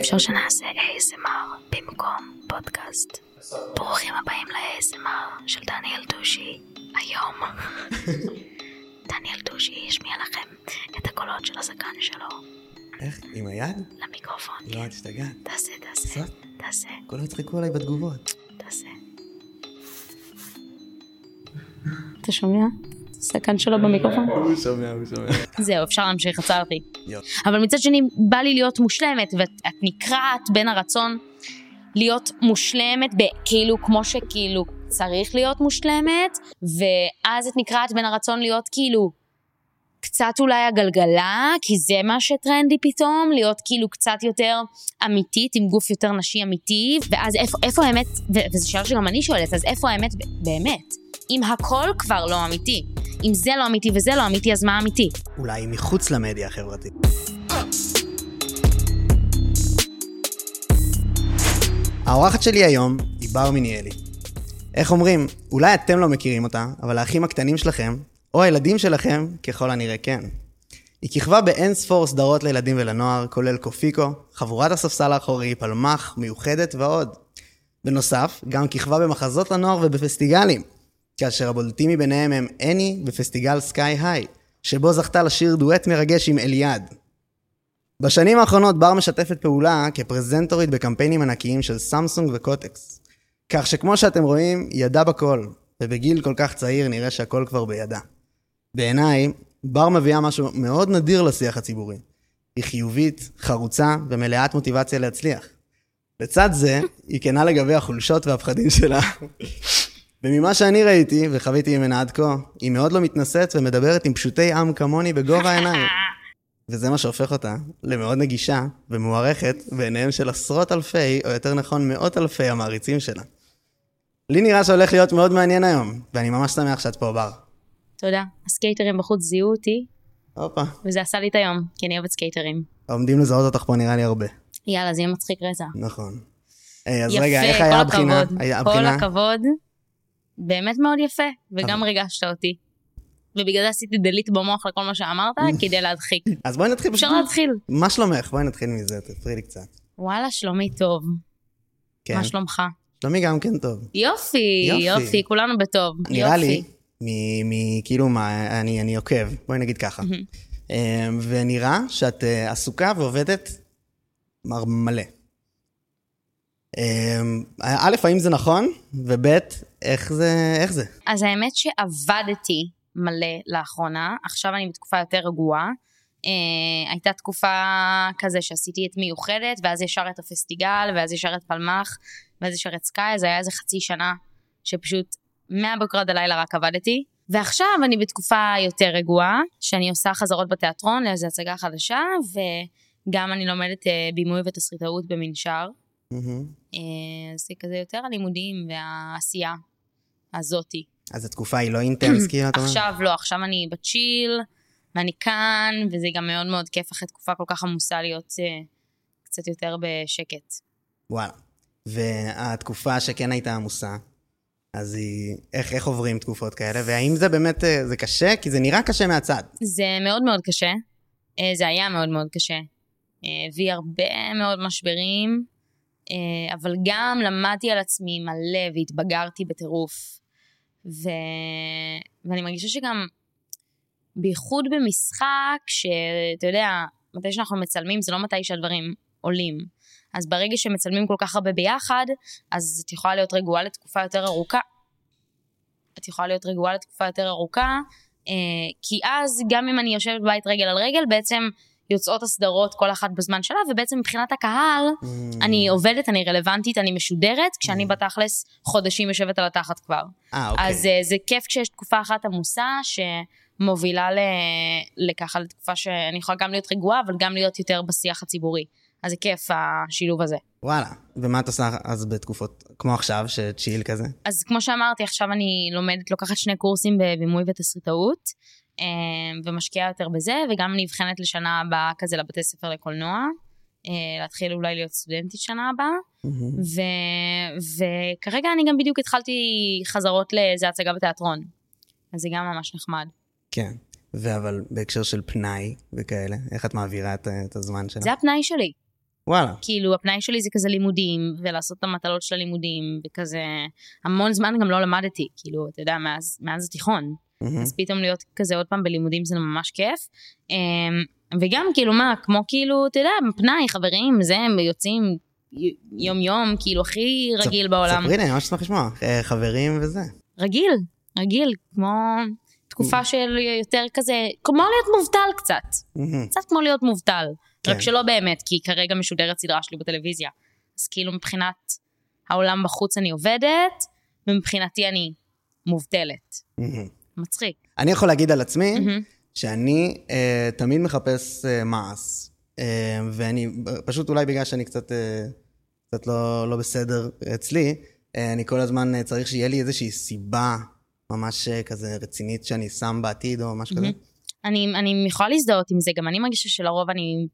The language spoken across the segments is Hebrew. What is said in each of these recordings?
אפשר שנעשה ASMR במקום פודקאסט. ברוכים הבאים ל-ASMR של דניאל דושי. היום דניאל דושי ישמיע לכם את הקולות של הזקן שלו איך? עם היד? למיקרופון. לא. את השתגעת. תעשה, תעשה? תעשה, כולם יצחקו עליי בתגובות. תעשה. אתה שומע? זקן שלו במיקרופון? הוא שומע, הוא שומע. זהו, אפשר להמשיך, עצרתי. אבל מצד שני, בא לי להיות מושלמת, ואת את נקרעת בין הרצון להיות מושלמת, כאילו, כמו שכאילו צריך להיות מושלמת, ואז את נקרעת בין הרצון להיות כאילו קצת אולי הגלגלה, כי זה מה שטרנדי פתאום, להיות כאילו קצת יותר אמיתית, עם גוף יותר נשי אמיתי, ואז איפה, איפה האמת, ו- וזו שאלה שגם אני שואלת, אז איפה האמת באמת? אם הכל כבר לא אמיתי, אם זה לא אמיתי וזה לא אמיתי, אז מה אמיתי? אולי מחוץ למדיה החברתית. האורחת שלי היום היא בר מיניאלי. איך אומרים, אולי אתם לא מכירים אותה, אבל האחים הקטנים שלכם, או הילדים שלכם, ככל הנראה כן. היא כיכבה באין ספור סדרות לילדים ולנוער, כולל קופיקו, חבורת הספסל האחורי, פלמח, מיוחדת ועוד. בנוסף, גם כיכבה במחזות לנוער ובפסטיגלים, כאשר הבולטים מביניהם הם אני בפסטיגל סקאי היי, שבו זכתה לשיר דואט מרגש עם אליעד. בשנים האחרונות בר משתפת פעולה כפרזנטורית בקמפיינים ענקיים של סמסונג וקוטקס. כך שכמו שאתם רואים, ידעה בכל, ובגיל כל כך צעיר נראה שהכל כבר בידה. בעיניי, בר מביאה משהו מאוד נדיר לשיח הציבורי. היא חיובית, חרוצה ומלאת מוטיבציה להצליח. לצד זה, היא כנה לגבי החולשות והפחדים שלה. וממה שאני ראיתי וחוויתי ממנה עד כה, היא מאוד לא מתנשאת ומדברת עם פשוטי עם כמוני בגובה העיניים. וזה מה שהופך אותה למאוד נגישה ומוערכת בעיניהם של עשרות אלפי, או יותר נכון מאות אלפי המעריצים שלה. לי נראה שהולך להיות מאוד מעניין היום, ואני ממש שמח שאת פה, בר. תודה. הסקייטרים בחוץ זיהו אותי, הופה, וזה עשה לי את היום, כי אני אוהבת סקייטרים. עומדים לזהות אותך פה נראה לי הרבה. יאללה, זה יהיה מצחיק רצח. נכון. היי, אז יפה, רגע, איך כל היה הבחינה? הכבוד. היה כל הבחינה? הכבוד. באמת מאוד יפה, וגם אבל- ריגשת אותי. ובגלל זה עשיתי דליט במוח לכל מה שאמרת, כדי להדחיק. אז בואי נתחיל אפשר. להתחיל. מה שלומך? בואי נתחיל מזה, תפרי לי קצת. וואלה, שלומי טוב. כן. מה שלומך? שלומי גם כן טוב. יופי, יופי. יופי, כולנו בטוב. נראה לי, יופי. מ- מ- כאילו מה, אני אני עוקב, בואי נגיד ככה. אה, ונראה שאת אה, עסוקה ועובדת מלא. אה, א', האם זה נכון? וב', איך זה, איך זה? אז האמת שעבדתי מלא לאחרונה, עכשיו אני בתקופה יותר רגועה. אה, הייתה תקופה כזה שעשיתי את מיוחדת, ואז ישר את הפסטיגל, ואז ישר את פלמח, ואז ישר את סקאי, אז היה איזה חצי שנה שפשוט מהבוקר עד הלילה רק עבדתי. ועכשיו אני בתקופה יותר רגועה, שאני עושה חזרות בתיאטרון לאיזו הצגה חדשה, וגם אני לומדת אה, בימוי ותסריטאות במנשר. מהמם. אה, אז זה כזה יותר הלימודים והעשייה הזאתי. אז התקופה היא לא אינטנס, כאילו? עכשיו לא, עכשיו אני בצ'יל, ואני כאן, וזה גם מאוד מאוד כיף אחרי תקופה כל כך עמוסה להיות אה, קצת יותר בשקט. וואלה. והתקופה שכן הייתה עמוסה, אז היא... איך, איך עוברים תקופות כאלה? והאם זה באמת, אה, זה קשה? כי זה נראה קשה מהצד. זה מאוד מאוד קשה, זה היה מאוד מאוד קשה. הביא הרבה מאוד משברים, אבל גם למדתי על עצמי מלא והתבגרתי בטירוף. ו... ואני מרגישה שגם, בייחוד במשחק, שאתה יודע, מתי שאנחנו מצלמים זה לא מתי שהדברים עולים. אז ברגע שמצלמים כל כך הרבה ביחד, אז את יכולה להיות רגועה לתקופה יותר ארוכה. את יכולה להיות רגועה לתקופה יותר ארוכה, אה, כי אז גם אם אני יושבת בבית רגל על רגל, בעצם יוצאות הסדרות כל אחת בזמן שלה, ובעצם מבחינת הקהל, Mm. אני עובדת, אני רלוונטית, אני משודרת, כשאני בתכלס חודשים יושבת על התחת כבר. אה, אוקיי. אז אה, זה כיף כשיש תקופה אחת עמוסה, שמובילה ל... לככה לתקופה שאני יכולה גם להיות רגועה, אבל גם להיות יותר בשיח הציבורי. אז זה כיף השילוב הזה. וואלה. ומה את עושה אז בתקופות כמו עכשיו, שצ'יל כזה? אז כמו שאמרתי, עכשיו אני לומדת, לוקחת שני קורסים בבימוי ותסריטאות, ומשקיעה יותר בזה, וגם נבחנת לשנה הבאה כזה לבתי ספר לקולנוע, אה, להתחיל אולי להיות סטודנטית שנה הבאה. ו... וכרגע אני גם בדיוק התחלתי חזרות לאיזה הצגה בתיאטרון, אז זה גם ממש נחמד. כן. ואבל בהקשר של פנאי וכאלה, איך את מעבירה את, את הזמן שלך? זה הפנאי שלי. וואלה. כאילו, הפנאי שלי זה כזה לימודים, ולעשות את המטלות של הלימודים, וכזה, המון זמן גם לא למדתי, כאילו, אתה יודע, מאז, מאז התיכון. מהמם. אז פתאום להיות כזה עוד פעם בלימודים זה ממש כיף. אמ, וגם כאילו מה, כמו כאילו, אתה יודע, פנאי, חברים, זה, הם יוצאים יום יום, כאילו הכי רגיל בעולם. ספרי לי, אני ממש אשמח לשמוע. אה, חברים וזה. רגיל, רגיל, כמו תקופה של יותר כזה, כמו להיות מובטל קצת. מהמם. קצת כמו להיות מובטל. כן. רק שלא באמת, כי כרגע משודרת סדרה שלי בטלוויזיה. אז כאילו מבחינת העולם בחוץ אני עובדת, ומבחינתי אני מובטלת. מהמם. מצחיק. אני יכול להגיד על עצמי, מהמם. שאני אה, תמיד מחפש אה, מעש, אה, ואני, פשוט אולי בגלל שאני קצת, אה, קצת לא, לא בסדר אצלי, אה, אני כל הזמן אה, צריך שיהיה לי איזושהי סיבה ממש אה, כזה רצינית שאני שם בעתיד או משהו כזה. אני, אני יכולה להזדהות עם זה, גם אני מרגישה שלרוב אני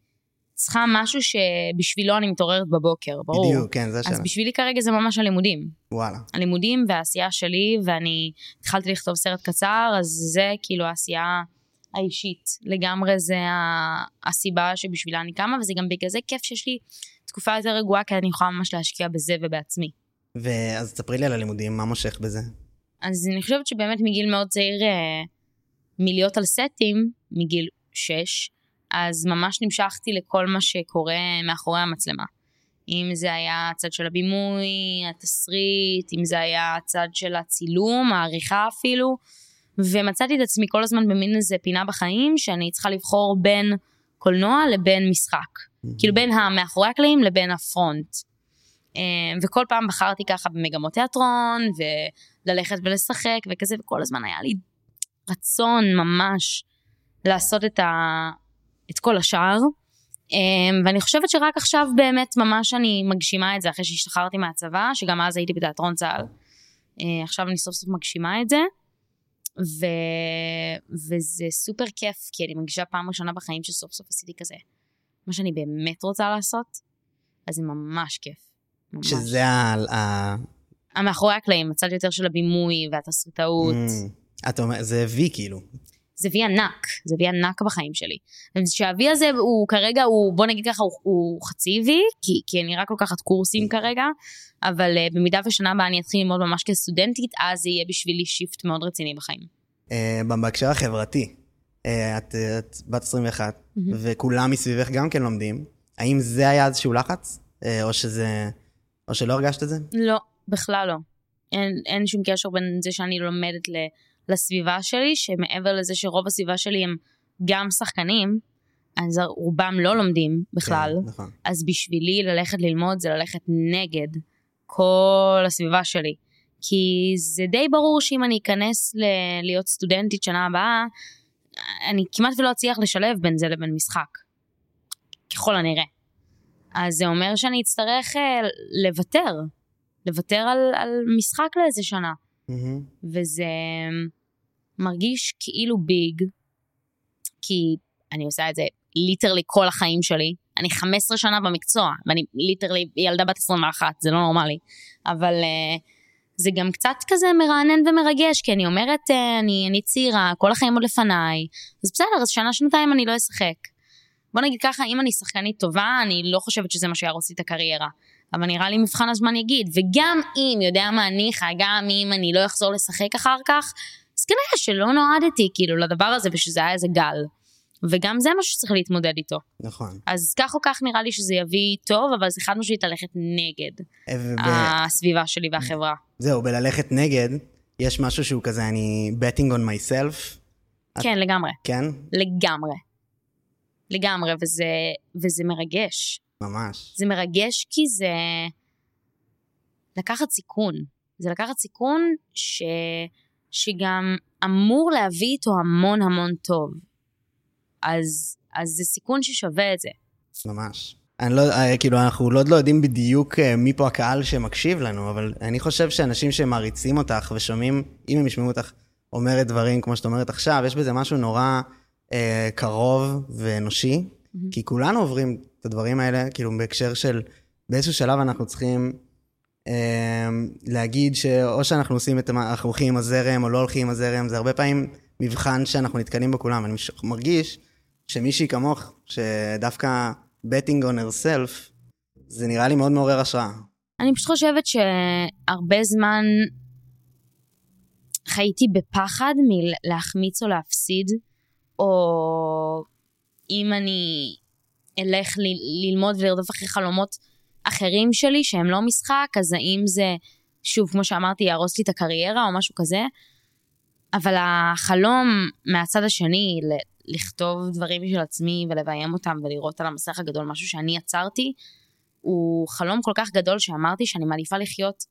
צריכה משהו שבשבילו אני מתעוררת בבוקר, ברור. בדיוק, כן, זה אז השאלה. בשבילי כרגע זה ממש הלימודים. וואלה. הלימודים והעשייה שלי, ואני התחלתי לכתוב סרט קצר, אז זה כאילו העשייה האישית. לגמרי זה הסיבה שבשבילה אני קמה, וזה גם בגלל זה כיף שיש לי תקופה יותר רגועה, כי אני יכולה ממש להשקיע בזה ובעצמי. ואז תספרי לי על הלימודים, מה מושך בזה? אז אני חושבת שבאמת מגיל מאוד צעיר, אה, מלהיות על סטים, מגיל 6, אז ממש נמשכתי לכל מה שקורה מאחורי המצלמה. אם זה היה הצד של הבימוי, התסריט, אם זה היה הצד של הצילום, העריכה אפילו, ומצאתי את עצמי כל הזמן במין איזה פינה בחיים שאני צריכה לבחור בין קולנוע לבין משחק. כאילו בין המאחורי הקלעים לבין הפרונט. אה, וכל פעם בחרתי ככה במגמות תיאטרון, וללכת ולשחק וכזה, וכל הזמן היה לי רצון ממש לעשות את, ה... את כל השאר. אה, ואני חושבת שרק עכשיו באמת ממש אני מגשימה את זה, אחרי שהשתחררתי מהצבא, שגם אז הייתי בתיאטרון צה"ל. אה, עכשיו אני סוף סוף מגשימה את זה. ו... וזה סופר כיף, כי אני מרגישה פעם ראשונה בחיים שסוף סוף עשיתי כזה. מה שאני באמת רוצה לעשות, אז זה ממש כיף. ממש. שזה ה... המאחורי הקלעים, הצד יותר של הבימוי והתסריטאות. Mm, את אומרת, זה וי כאילו. זה וי ענק, זה וי ענק בחיים שלי. שהוי הזה הוא כרגע, הוא, בוא נגיד ככה, הוא, הוא חצי וי, כי, כי אני רק לוקחת קורסים כרגע, אבל uh, במידה ושנה הבאה אני אתחיל ללמוד ממש כסטודנטית, אז זה יהיה בשבילי shift מאוד רציני בחיים. אה, בהקשר החברתי, אה, את, את בת 21, מהמם. וכולם מסביבך גם כן לומדים. האם זה היה איזשהו לחץ? אה, או שזה... או שלא הרגשת את זה? לא, בכלל לא. אין, אין שום קשר בין זה שאני לומדת ל, לסביבה שלי, שמעבר לזה שרוב הסביבה שלי הם גם שחקנים, אז רובם לא לומדים בכלל. כן, נכון. אז בשבילי ללכת ללמוד זה ללכת נגד כל הסביבה שלי. כי זה די ברור שאם אני אכנס ל- להיות סטודנטית שנה הבאה, אני כמעט ולא אצליח לשלב בין זה לבין משחק. ככל הנראה. אז זה אומר שאני אצטרך אה, לוותר. לוותר על, על משחק לאיזה שנה. מהמם. וזה מרגיש כאילו big, כי אני עושה את זה literally כל החיים שלי. אני 15 שנה במקצוע, ואני literally ילדה בת 21, זה לא נורמלי. אבל uh, זה גם קצת כזה מרענן ומרגש, כי אני אומרת, uh, אני, אני צעירה, כל החיים עוד לפניי, אז בסדר, אז שנה-שנתיים אני לא אשחק. בוא נגיד ככה, אם אני שחקנית טובה, אני לא חושבת שזה מה שיהרוס לי את הקריירה. אבל נראה לי מבחן הזמן יגיד, וגם אם, יודע מה ניחא, גם אם אני לא אחזור לשחק אחר כך, אז כנראה שלא נועדתי כאילו לדבר הזה ושזה היה איזה גל. וגם זה משהו שצריך להתמודד איתו. נכון. אז כך או כך נראה לי שזה יביא טוב, אבל זה חד משמעית ללכת נגד אה, וב- הסביבה שלי והחברה. זהו, בללכת נגד, יש משהו שהוא כזה, אני betting on myself, את- כן, לגמרי. כן? לגמרי. לגמרי, וזה, וזה מרגש. ממש. זה מרגש כי זה לקחת סיכון. זה לקחת סיכון ש... שגם אמור להביא איתו המון המון טוב. אז, אז זה סיכון ששווה את זה. ממש. אני לא, אה, כאילו, אנחנו עוד לא יודעים בדיוק אה, מי פה הקהל שמקשיב לנו, אבל אני חושב שאנשים שמעריצים אותך ושומעים, אם הם ישמעו אותך אומרת דברים כמו שאת אומרת עכשיו, יש בזה משהו נורא אה, קרוב ואנושי, כי כולנו עוברים את הדברים האלה, כאילו, בהקשר של באיזשהו שלב אנחנו צריכים אה, להגיד שאו שאנחנו עושים את, מה- אנחנו הולכים עם הזרם או לא הולכים עם הזרם, זה הרבה פעמים מבחן שאנחנו נתקלים בו כולם. אני מרגיש שמישהי כמוך, שדווקא betting on herself, זה נראה לי מאוד מעורר השראה. אני פשוט חושבת שהרבה זמן חייתי בפחד מלהחמיץ או להפסיד, או אם אני אלך ל- ללמוד ולרדוף אחרי חלומות אחרים שלי שהם לא משחק, אז האם זה, שוב, כמו שאמרתי, יהרוס לי את הקריירה או משהו כזה. אבל החלום מהצד השני, ל- לכתוב דברים בשביל עצמי ולביים אותם ולראות על המסך הגדול משהו שאני יצרתי, הוא חלום כל כך גדול שאמרתי שאני מעדיפה לחיות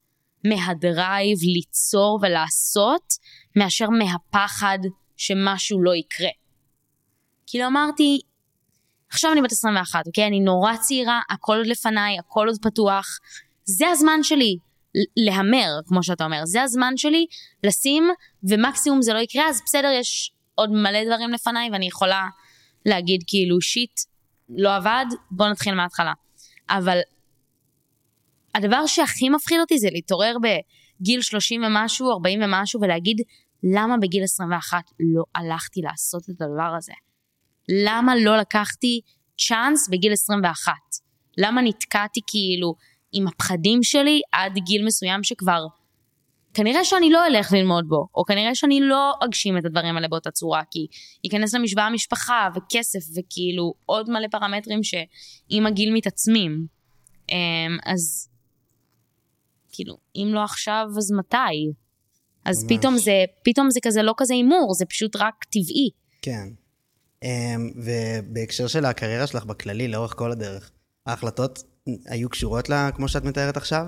מהדרייב ליצור ולעשות, מאשר מהפחד שמשהו לא יקרה. כאילו אמרתי, עכשיו אני בת 21, אוקיי? אני נורא צעירה, הכל עוד לפניי, הכל עוד פתוח. זה הזמן שלי להמר, כמו שאתה אומר. זה הזמן שלי לשים, ומקסימום זה לא יקרה, אז בסדר, יש עוד מלא דברים לפניי, ואני יכולה להגיד כאילו, שיט, לא עבד, בוא נתחיל מההתחלה. אבל הדבר שהכי מפחיד אותי זה להתעורר בגיל 30 ומשהו, 40 ומשהו, ולהגיד, למה בגיל 21 לא הלכתי לעשות את הדבר הזה? למה לא לקחתי צ'אנס בגיל 21? למה נתקעתי כאילו עם הפחדים שלי עד גיל מסוים שכבר כנראה שאני לא אלך ללמוד בו, או כנראה שאני לא אגשים את הדברים האלה באותה צורה, כי ייכנס למשוואה משפחה וכסף וכאילו עוד מלא פרמטרים שעם הגיל מתעצמים. אמ, אז כאילו, אם לא עכשיו, אז מתי? אז ממש. פתאום זה, פתאום זה כזה לא כזה הימור, זה פשוט רק טבעי. כן. אמ, ובהקשר של הקריירה שלך בכללי, לאורך כל הדרך, ההחלטות היו קשורות לה, כמו שאת מתארת עכשיו?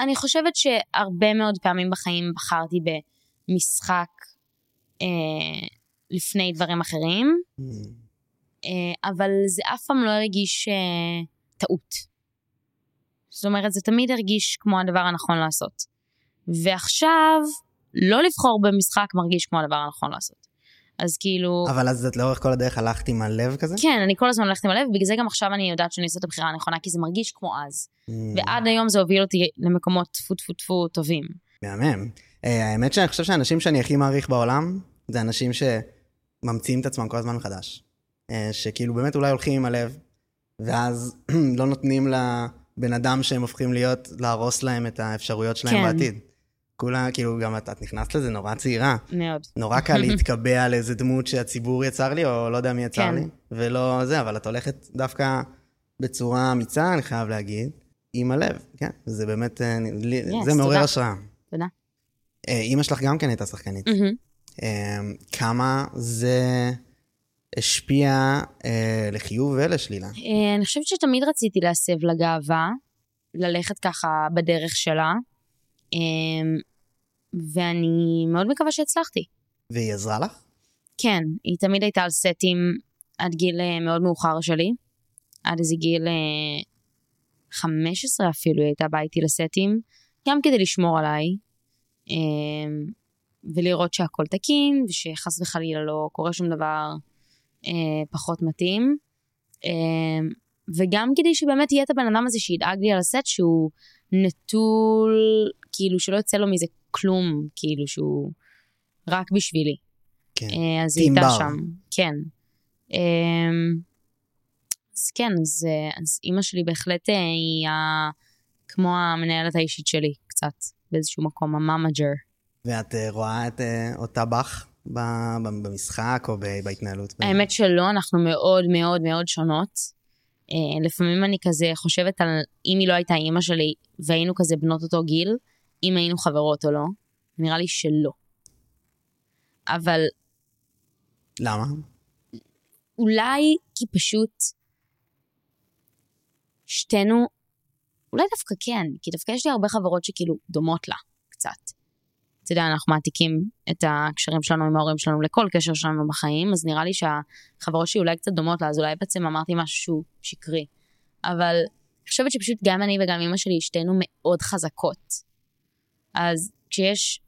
אני חושבת שהרבה מאוד פעמים בחיים בחרתי במשחק אה, לפני דברים אחרים, אה, אבל זה אף פעם לא הרגיש אה, טעות. זאת אומרת, זה תמיד הרגיש כמו הדבר הנכון לעשות. ועכשיו, לא לבחור במשחק מרגיש כמו הדבר הנכון לעשות. אז כאילו... אבל אז את לאורך כל הדרך הלכת עם הלב כזה? כן, אני כל הזמן הולכת עם הלב, ובגלל זה גם עכשיו אני יודעת שאני עושה את הבחירה הנכונה, כי זה מרגיש כמו אז. ועד היום זה הוביל אותי למקומות טפו טפו טפו טובים. מהמם. אה, האמת שאני חושב שהאנשים שאני הכי מעריך בעולם, זה אנשים שממציאים את עצמם כל הזמן מחדש. אה, שכאילו באמת אולי הולכים עם הלב, ואז לא נותנים לבן אדם שהם הופכים להיות, להרוס להם את האפשרויות שלהם כן. בעתיד. כולה, כאילו, גם את, את נכנסת לזה נורא צעירה. מאוד. נורא קל להתקבע על איזה דמות שהציבור יצר לי, או לא יודע מי יצר כן. לי, ולא זה, אבל את הולכת דווקא בצורה אמיצה, אני חייב להגיד, עם הלב, כן? זה באמת, אה, לי- Yes, זה מעורר. השראה. תודה. אה, אימא שלך גם כן הייתה שחקנית. אה, כמה זה השפיע אה, לחיוב ולשלילה? אה, אני חושבת שתמיד רציתי להסב לגאווה, ללכת ככה בדרך שלה, ואני מאוד מקווה שהצלחתי. והיא עזרה לך? כן, היא תמיד הייתה על סטים עד גיל אה, מאוד מאוחר שלי, עד איזה גיל אה, 15 אפילו היא הייתה באה איתי לסטים, גם כדי לשמור עליי, אה, ולראות שהכל תקין, ושחס וחלילה לא קורה שום דבר אה, פחות מתאים. אה, וגם כדי שבאמת יהיה את הבן אדם הזה שידאג לי על הסט שהוא נטול, כאילו שלא יוצא לו מזה כלום, כאילו שהוא רק בשבילי. כן. אה, אז היא הייתה. שם, כן. אמ, אז כן, אז, אה, אז אימא שלי בהחלט אה, היא ה... כמו המנהלת האישית שלי, קצת, באיזשהו מקום, המאמג'ר. ואת אה, רואה את אותה בך במשחק או בהתנהלות? האמת שלא, אנחנו מאוד מאוד מאוד שונות. לפעמים אני כזה חושבת על אם היא לא הייתה אימא שלי והיינו כזה בנות אותו גיל, אם היינו חברות או לא. נראה לי שלא. אבל למה? אולי כי פשוט שתינו, אולי דווקא כן, כי דווקא יש לי הרבה חברות שכאילו דומות לה, קצת. אתה יודע, אנחנו מעתיקים את הקשרים שלנו עם ההורים שלנו לכל קשר שלנו בחיים, אז נראה לי שהחברות שלי אולי קצת דומות לה, אז אולי בעצם אמרתי משהו שהוא שקרי. אבל אני חושבת שפשוט גם אני וגם אמא שלי, שתינו מאוד חזקות. אז כשיש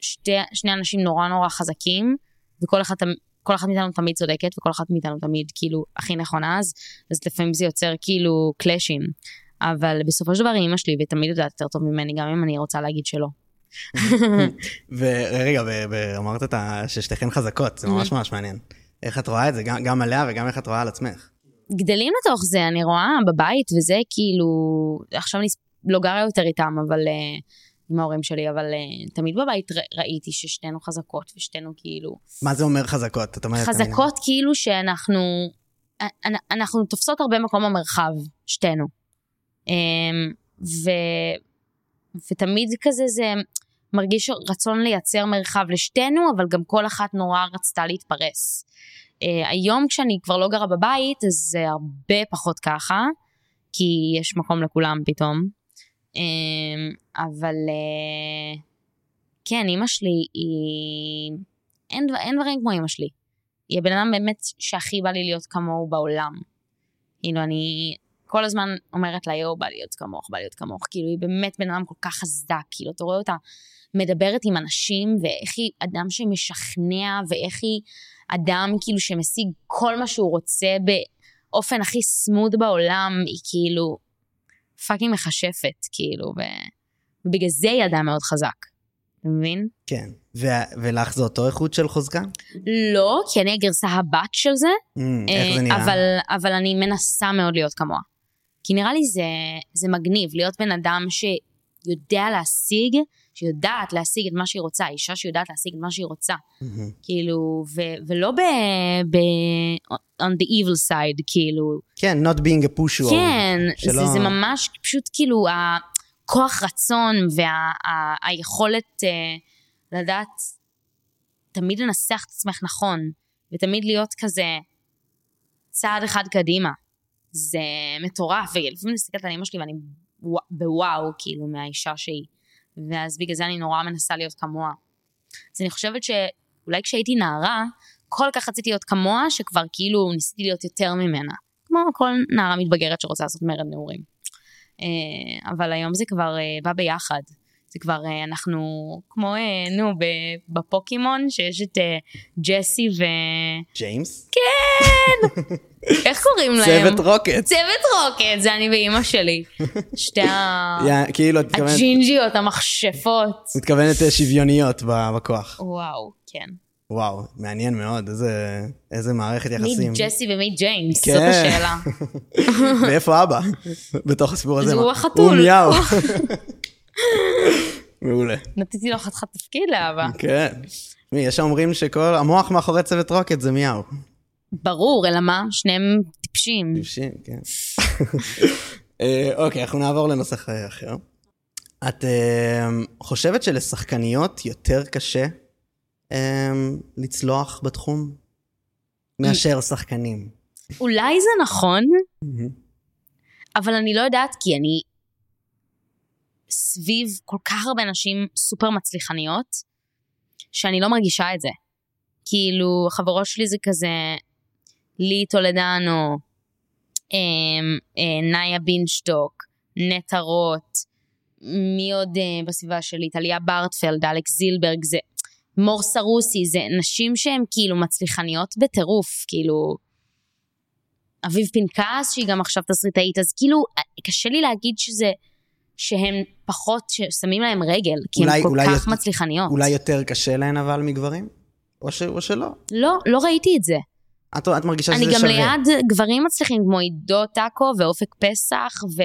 שתי, שני אנשים נורא נורא חזקים, וכל אחד, כל אחת מאיתנו תמיד צודקת, וכל אחת מאיתנו תמיד כאילו הכי נכונה, אז, אז לפעמים זה יוצר כאילו קלאשים. אבל בסופו של דבר היא אימא שלי, ותמיד יודעת יותר טוב ממני, גם אם אני רוצה להגיד שלא. ורגע, ואמרת ששתיכן חזקות, זה ממש ממש מעניין. איך את רואה את זה, גם- גם עליה וגם איך את רואה על עצמך. גדלים לתוך זה, אני רואה בבית וזה כאילו, עכשיו אני לא גרה יותר איתם, אבל uh, עם ההורים שלי, אבל uh, תמיד בבית ר, ראיתי ששתינו חזקות ושתינו כאילו... מה זה אומר חזקות? את אומרת... חזקות אני... כאילו שאנחנו, אנחנו תופסות הרבה מקום במרחב, שתינו. Um, ו, ותמיד כזה זה מרגיש רצון לייצר מרחב לשתינו, אבל גם כל אחת נורא רצתה להתפרס. Uh, היום כשאני כבר לא גרה בבית, אז זה הרבה פחות ככה, כי יש מקום לכולם פתאום. Uh, אבל uh, כן, אימא שלי היא... אין, אין דברים כמו אימא שלי. היא הבן אדם באמת שהכי בא לי להיות כמוהו בעולם. כאילו, אני כל הזמן אומרת לה, יואו, בא להיות כמוך, בא להיות כמוך. כאילו, היא באמת בן אדם כל כך חזק, כאילו, אתה רואה אותה מדברת עם אנשים, ואיך היא אדם שמשכנע, ואיך היא אדם כאילו שמשיג כל מה שהוא רוצה באופן הכי smooth בעולם, היא כאילו fucking מכשפת, כאילו, ובגלל זה היא אדם מאוד חזק. אתה מבין? כן. ו- ולך זה אותו איכות של חוזקה? לא, כי אני הגרסה הבת של זה. Mm, איך זה נראה? אבל, אבל אני מנסה מאוד להיות כמוה. כי נראה לי זה, זה מגניב להיות בן אדם שיודע להשיג שיודעת להשיג את מה שהיא רוצה, אישה שיודעת להשיג את מה שהיא רוצה. Mm-hmm. כאילו, ו- ולא ב... ב- on the evil side, כאילו. כן, not being a pusher. כן, שלא... זה, זה ממש פשוט כאילו הכוח רצון והיכולת וה- uh, לדעת תמיד לנסח את עצמך נכון, ותמיד להיות כזה צעד אחד קדימה. זה מטורף, ולפעמים אני מסתכלת על אמא שלי ואני בוואו, כאילו, מהאישה שהיא. ואז בגלל זה אני נורא מנסה להיות כמוה. אז אני חושבת שאולי כשהייתי נערה, כל כך רציתי להיות כמוה, שכבר כאילו ניסיתי להיות יותר ממנה. כמו כל נערה מתבגרת שרוצה לעשות מרד נעורים. אה, אבל היום זה כבר אה, בא ביחד. זה כבר, אה, אנחנו כמו, נו, בפוקימון, שיש את ג'סי ו... ג'יימס? כן! איך קוראים להם? צוות רוקט. צוות רוקט, זה אני ואימא שלי. שתי ה... כאילו, את מתכוונת... הג'ינג'יות, המכשפות. מתכוונת שוויוניות בכוח. וואו, כן. וואו, מעניין מאוד, איזה, איזה מערכת יחסים. מי ג'סי ומי ג'יימס, כן. זאת השאלה. ואיפה אבא? בתוך הסיפור הזה. הוא החתול. הוא מיאו. מעולה. נתתי לו חתיכת תפקיד לאבא. כן. מי, יש האומרים שכל המוח מאחורי צוות רוקט זה מיהו. ברור, אלא מה? שניהם טיפשים. טיפשים, כן. אה, אוקיי, אנחנו נעבור לנושא אחר. את אה, חושבת שלשחקניות יותר קשה אה, לצלוח בתחום מאשר שחקנים? אולי זה נכון, אבל אני לא יודעת, כי אני סביב כל כך הרבה נשים סופר מצליחניות, שאני לא מרגישה את זה. כאילו, החברות שלי זה כזה, לי טולדנו, אמ, אה, נאיה בינשטוק, נטע רוט, מי עוד אה, בסביבה שלי? טליה ברטפלד, אלכס זילברג, זה מור סרוסי, זה נשים שהן כאילו מצליחניות בטירוף, כאילו... אביב פנקס, שהיא גם עכשיו תסריטאית, אז כאילו, קשה לי להגיד שזה, שהן פחות, ששמים להם רגל, כי הן כל כך יותר, מצליחניות. אולי יותר קשה להן אבל מגברים? או, ש, או שלא? לא, לא ראיתי את זה. את, את מרגישה שזה שווה. אני גם ליד גברים מצליחים כמו עידו טאקו ואופק פסח ו,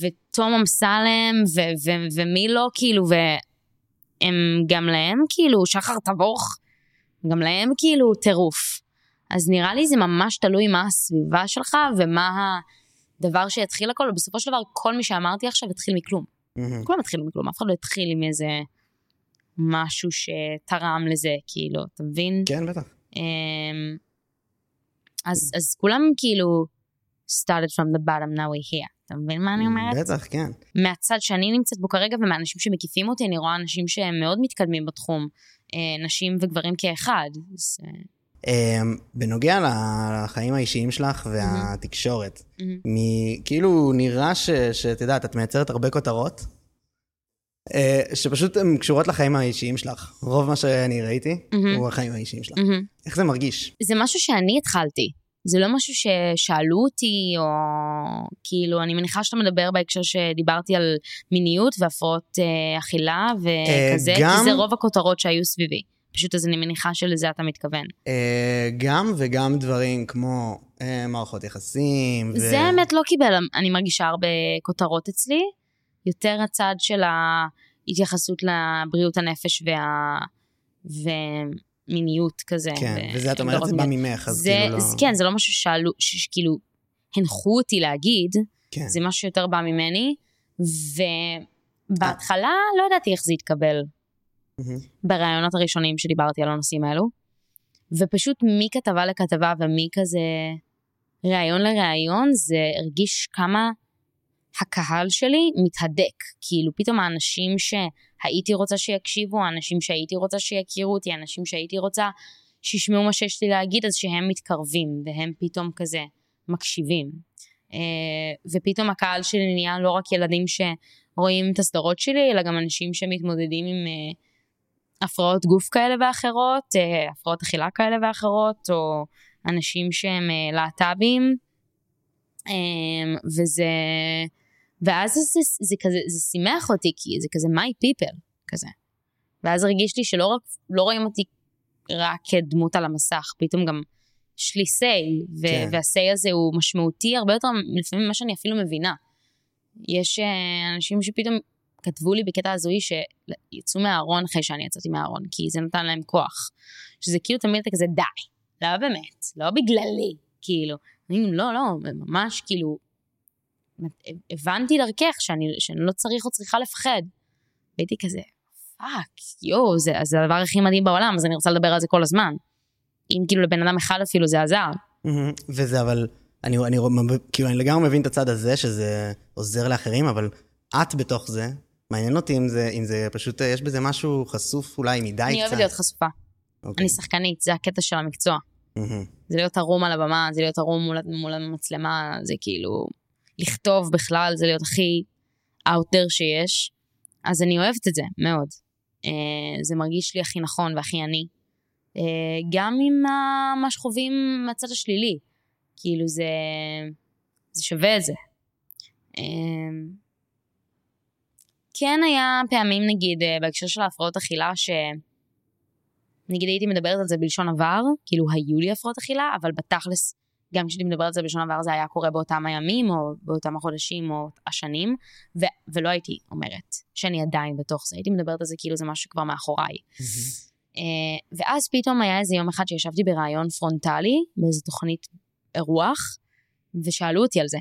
ותום אמסלם ו, ו, ומי לא, כאילו, והם גם להם כאילו, שחר תבוך, גם להם כאילו טירוף. אז נראה לי זה ממש תלוי מה הסביבה שלך ומה הדבר שיתחיל הכל, ובסופו של דבר כל מי שאמרתי עכשיו התחיל מכלום. Mm-hmm. כולם התחילו מכלום, אף אחד לא התחיל עם איזה משהו שתרם לזה, כאילו, אתה מבין? כן, בטח. Um, אז, אז כולם כאילו started from the bottom, now we're here. אתה מבין מה אני אומרת? בטח, כן. מהצד שאני נמצאת בו כרגע ומהאנשים שמקיפים אותי, אני רואה אנשים שהם מאוד מתקדמים בתחום, אה, נשים וגברים כאחד. אז... אה, בנוגע לחיים האישיים שלך והתקשורת, כאילו נראה שאת יודעת, את מייצרת הרבה כותרות, אה, שפשוט הן קשורות לחיים האישיים שלך. רוב מה שאני ראיתי הוא החיים האישיים שלך. איך זה מרגיש? זה משהו שאני התחלתי. זה לא משהו ששאלו אותי, או כאילו, אני מניחה שאתה מדבר בהקשר שדיברתי על מיניות והפרעות אה, אכילה וכזה, אה, גם... כי זה רוב הכותרות שהיו סביבי. פשוט אז אני מניחה שלזה אתה מתכוון. אה, גם וגם דברים כמו אה, מערכות יחסים. ו... זה האמת לא קיבל, אני מרגישה הרבה כותרות אצלי. יותר הצד של ההתייחסות לבריאות הנפש וה... ומיניות כזה. כן, ו- וזה את אומרת, זה בא ממך, אז זה, כאילו לא... כן, זה לא משהו ששאלו, שכאילו הנחו אותי להגיד, כן. זה משהו שיותר בא ממני, ובהתחלה לא ידעתי איך זה יתקבל מהמם. בראיונות הראשונים שדיברתי על הנושאים האלו, ופשוט מכתבה לכתבה ומכזה ראיון לראיון, זה הרגיש כמה הקהל שלי מתהדק. כאילו פתאום האנשים שהייתי רוצה שיקשיבו, האנשים שהייתי רוצה שיכירו אותי, האנשים שהייתי רוצה שישמעו מה שיש לי להגיד, אז שהם מתקרבים, והם פתאום כזה מקשיבים. אה, ופתאום הקהל שלי נהיה לא רק ילדים שרואים את הסדרות שלי, אלא גם אנשים שמתמודדים עם אה, הפרעות גוף כאלה ואחרות, אה, הפרעות אכילה כאלה ואחרות, או אנשים שהם אה, להט"בים. אה, וזה... ואז זה, זה, זה כזה, זה שימח אותי, כי זה כזה my people, כזה. ואז הרגיש לי שלא רק, לא רואים אותי רק כדמות על המסך, פתאום גם יש לי say, ו- כן. וה-say הזה הוא משמעותי הרבה יותר לפעמים ממה שאני אפילו מבינה. יש אה, אנשים שפתאום כתבו לי בקטע הזוי שיצאו מהארון אחרי שאני יצאתי מהארון, כי זה נתן להם כוח. שזה כאילו תמיד אתה כזה די, לא באמת, לא בגללי, כאילו. לא, לא, ממש כאילו, הבנתי דרכך שאני, שאני לא צריך או צריכה לפחד. והייתי כזה, fuck, יואו, זה, זה הדבר הכי מדהים בעולם, אז אני רוצה לדבר על זה כל הזמן. אם כאילו לבן אדם אחד אפילו זה עזר. וזה אבל, אני, אני, כאילו, אני לגמרי מבין את הצד הזה, שזה עוזר לאחרים, אבל את בתוך זה, מעניין אותי אם זה, אם זה פשוט, יש בזה משהו חשוף אולי מדי קצת. אני אוהבת להיות חשופה. אוקיי. אני שחקנית, זה הקטע של המקצוע. מהמם. זה להיות ערום על הבמה, זה להיות ערום מול, מול המצלמה, זה כאילו... לכתוב בכלל, זה להיות הכי out there שיש. אז אני אוהבת את זה, מאוד. אה, זה מרגיש לי הכי נכון והכי אני. אה, גם עם ה- מה שחווים מהצד השלילי. כאילו זה... זה שווה את זה. אה, כן היה פעמים, נגיד, אה, בהקשר של ההפרעות אכילה, ש... נגיד הייתי מדברת על זה בלשון עבר, כאילו היו לי הפרעות אכילה, אבל בתכלס, גם כשהייתי מדברת על זה בלשון עבר, זה היה קורה באותם הימים, או באותם החודשים, או השנים, ו- ולא הייתי אומרת שאני עדיין בתוך זה, הייתי מדברת על זה כאילו זה משהו שכבר מאחוריי. אה, ואז פתאום היה איזה יום אחד שישבתי בראיון פרונטלי, באיזו תוכנית אירוח, ושאלו אותי על זה.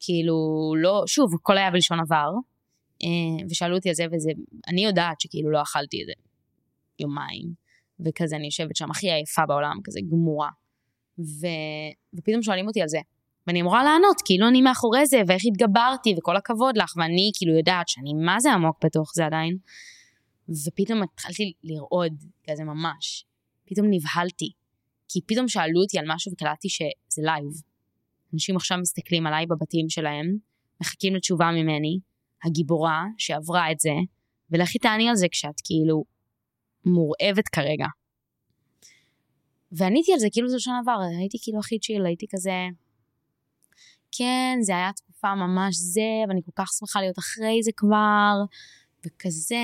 כאילו, לא, שוב, הכל היה בלשון עבר, ושאלו אותי על זה, וזה, אני יודעת שכאילו לא אכלתי את זה יומיים, וכזה אני יושבת שם הכי עייפה בעולם, כזה גמורה. ו... ופתאום שואלים אותי על זה. ואני אמורה לענות, כאילו אני מאחורי זה, ואיך התגברתי, וכל הכבוד לך, ואני כאילו יודעת שאני מה זה עמוק בתוך זה עדיין. ופתאום התחלתי לרעוד, כזה ממש. פתאום נבהלתי. כי פתאום שאלו אותי על משהו וקלטתי שזה live. אנשים עכשיו מסתכלים עליי בבתים שלהם, מחכים לתשובה ממני, הגיבורה שעברה את זה, ולכי תעני על זה כשאת כאילו מורעבת כרגע. ועניתי על זה כאילו זה לשון עבר, הייתי כאילו הכי צ'יל, הייתי כזה, כן, זה היה תקופה ממש זה, ואני כל כך שמחה להיות אחרי זה כבר, וכזה,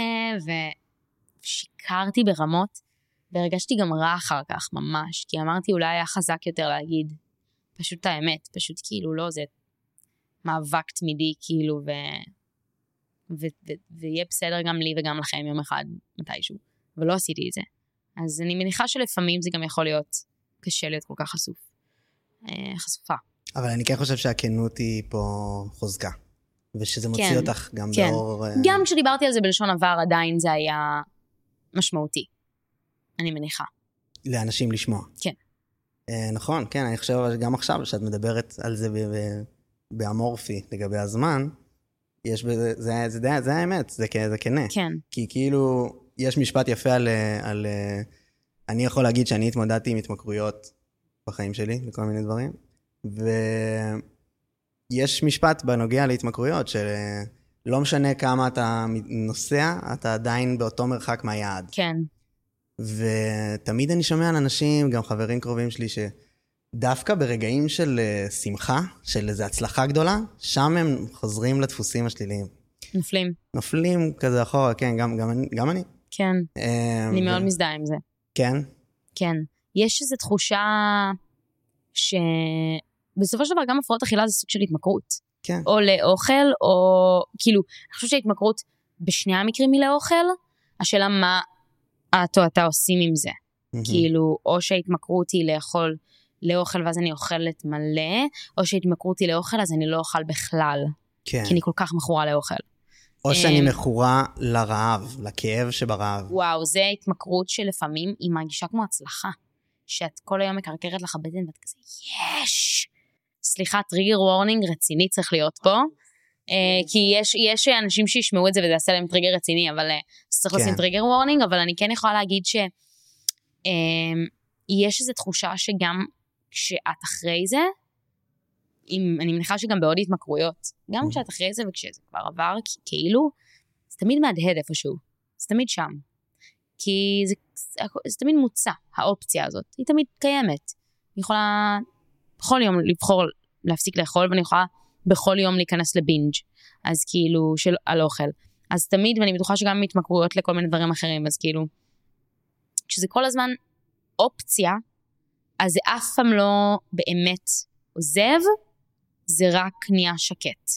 ושיקרתי ברמות, והרגשתי גם רע אחר כך, ממש, כי אמרתי אולי היה חזק יותר להגיד פשוט את האמת, פשוט כאילו לא, זה מאבק תמידי, כאילו, ו... ו- ו- ויהיה בסדר גם לי וגם לכם יום אחד, מתישהו. ולא עשיתי את זה. אז אני מניחה שלפעמים זה גם יכול להיות קשה להיות כל כך חשוף. אה, חשופה. אבל אני כן חושב שהכנות היא פה חוזקה. ושזה מוציא כן, אותך גם כן. באור... אה, גם כשדיברתי על זה בלשון עבר, עדיין זה היה משמעותי. אני מניחה. לאנשים לשמוע. כן. אה, נכון, כן, אני חושב גם עכשיו, שאת מדברת על זה באמורפי לגבי הזמן, יש בזה, זה, זה, זה, זה האמת, זה, זה כנה. כן. כי כאילו, יש משפט יפה על, אה, על... אה, אני יכול להגיד שאני התמודדתי עם התמכרויות בחיים שלי, בכל מיני דברים, ויש משפט בנוגע להתמכרויות, שלא משנה כמה אתה נוסע, אתה עדיין באותו מרחק מהיעד. כן. ותמיד אני שומע על אנשים, גם חברים קרובים שלי, שדווקא ברגעים של אה, שמחה, של איזו הצלחה גדולה, שם הם חוזרים לדפוסים השליליים. נופלים. נופלים כזה אחורה, כן, גם, גם, אני- גם אני. כן, אה, אני מאוד מזדהה עם זה. כן? כן. יש איזו תחושה שבסופו של דבר גם הפרעות אכילה זה סוג של התמכרות. כן. או לאוכל, או כאילו, אני חושבת שההתמכרות בשני המקרים היא לאוכל, השאלה מה את או אתה עושים עם זה. מהמם. כאילו, או שההתמכרות היא לאכול לאוכל ואז אני אוכלת מלא, או שההתמכרות היא לאוכל אז אני לא אוכל בכלל, כן. כי אני כל כך מכורה לאוכל. או שאני אמ, מכורה לרעב, לכאב שברעב. וואו, זה התמכרות שלפעמים היא מרגישה כמו הצלחה. שאת כל היום מקרקרת לך בטן ואת כזה, יש! סליחה, טריגר וורנינג רציני צריך להיות פה. Uh, כי יש, יש אנשים שישמעו את זה וזה יעשה להם טריגר רציני, אבל uh, צריך כן. לשים טריגר וורנינג, אבל אני כן יכולה להגיד שיש איזו תחושה שגם כשאת אחרי זה, אם, אני מניחה שגם בעוד התמכרויות, גם Mhm. כשאת אחרי זה וכשזה כבר עבר, כאילו, זה תמיד מהדהד איפשהו, זה תמיד שם. כי זה, זה, זה תמיד מוצע, האופציה הזאת, היא תמיד קיימת. אני יכולה בכל יום לבחור להפסיק לאכול, ואני יכולה בכל יום להיכנס לבינג', אז כאילו, של, על אוכל. אז תמיד, ואני בטוחה שגם התמכרויות לכל מיני דברים אחרים, אז כאילו, כשזה כל הזמן אופציה, אז זה אף פעם לא באמת עוזב, זה רק נהיה שקט.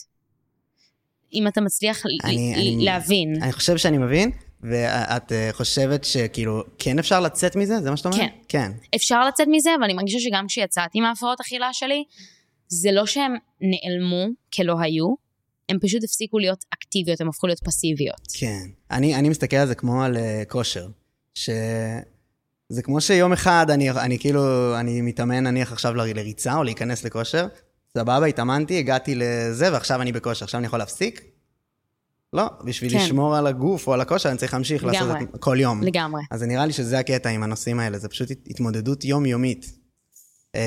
אם אתה מצליח אני- אני- להבין. אני חושב שאני מבין, ואת אה, חושבת שכאילו, כן אפשר לצאת מזה? זה מה שאת אומרת? כן. כן. אפשר לצאת מזה, ואני מרגישה שגם כשיצאתי מהפרעות אכילה שלי, זה לא שהם נעלמו כלא היו, הם פשוט הפסיקו להיות אקטיביות, הם הפכו להיות פסיביות. כן. אני, אני מסתכל על זה כמו על uh, כושר. ש... זה כמו שיום אחד אני, אני כאילו, אני מתאמן נניח עכשיו ל- לריצה או להיכנס לכושר, סבבה, התאמנתי, הגעתי לזה, ועכשיו אני בכושר. עכשיו אני יכול להפסיק? לא, בשביל כן. לשמור על הגוף או על הכושר, אני צריך להמשיך לעשות לגמרי. את זה כל יום. לגמרי. אז זה נראה לי שזה הקטע עם הנושאים האלה, זה פשוט הת- התמודדות יומיומית. אמ,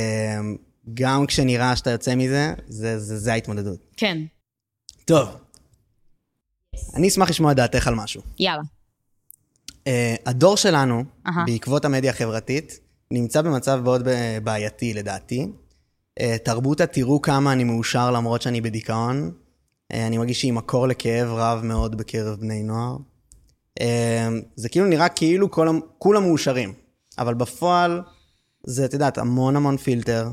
גם כשנראה שאתה יוצא מזה, זה, זה, זה ההתמודדות. כן, טוב, אני אשמח לשמוע את דעתך על משהו. יאללה. Uh, הדור שלנו, אהה. בעקבות המדיה החברתית, נמצא במצב מאוד בעייתי לדעתי. Uh, תרבות התראו כמה אני מאושר למרות שאני בדיכאון. Uh, אני מרגיש שהיא מקור לכאב רב מאוד בקרב בני נוער. Uh, זה כאילו נראה כאילו כל, כולם מאושרים, אבל בפועל זה, את יודעת, המון המון פילטר,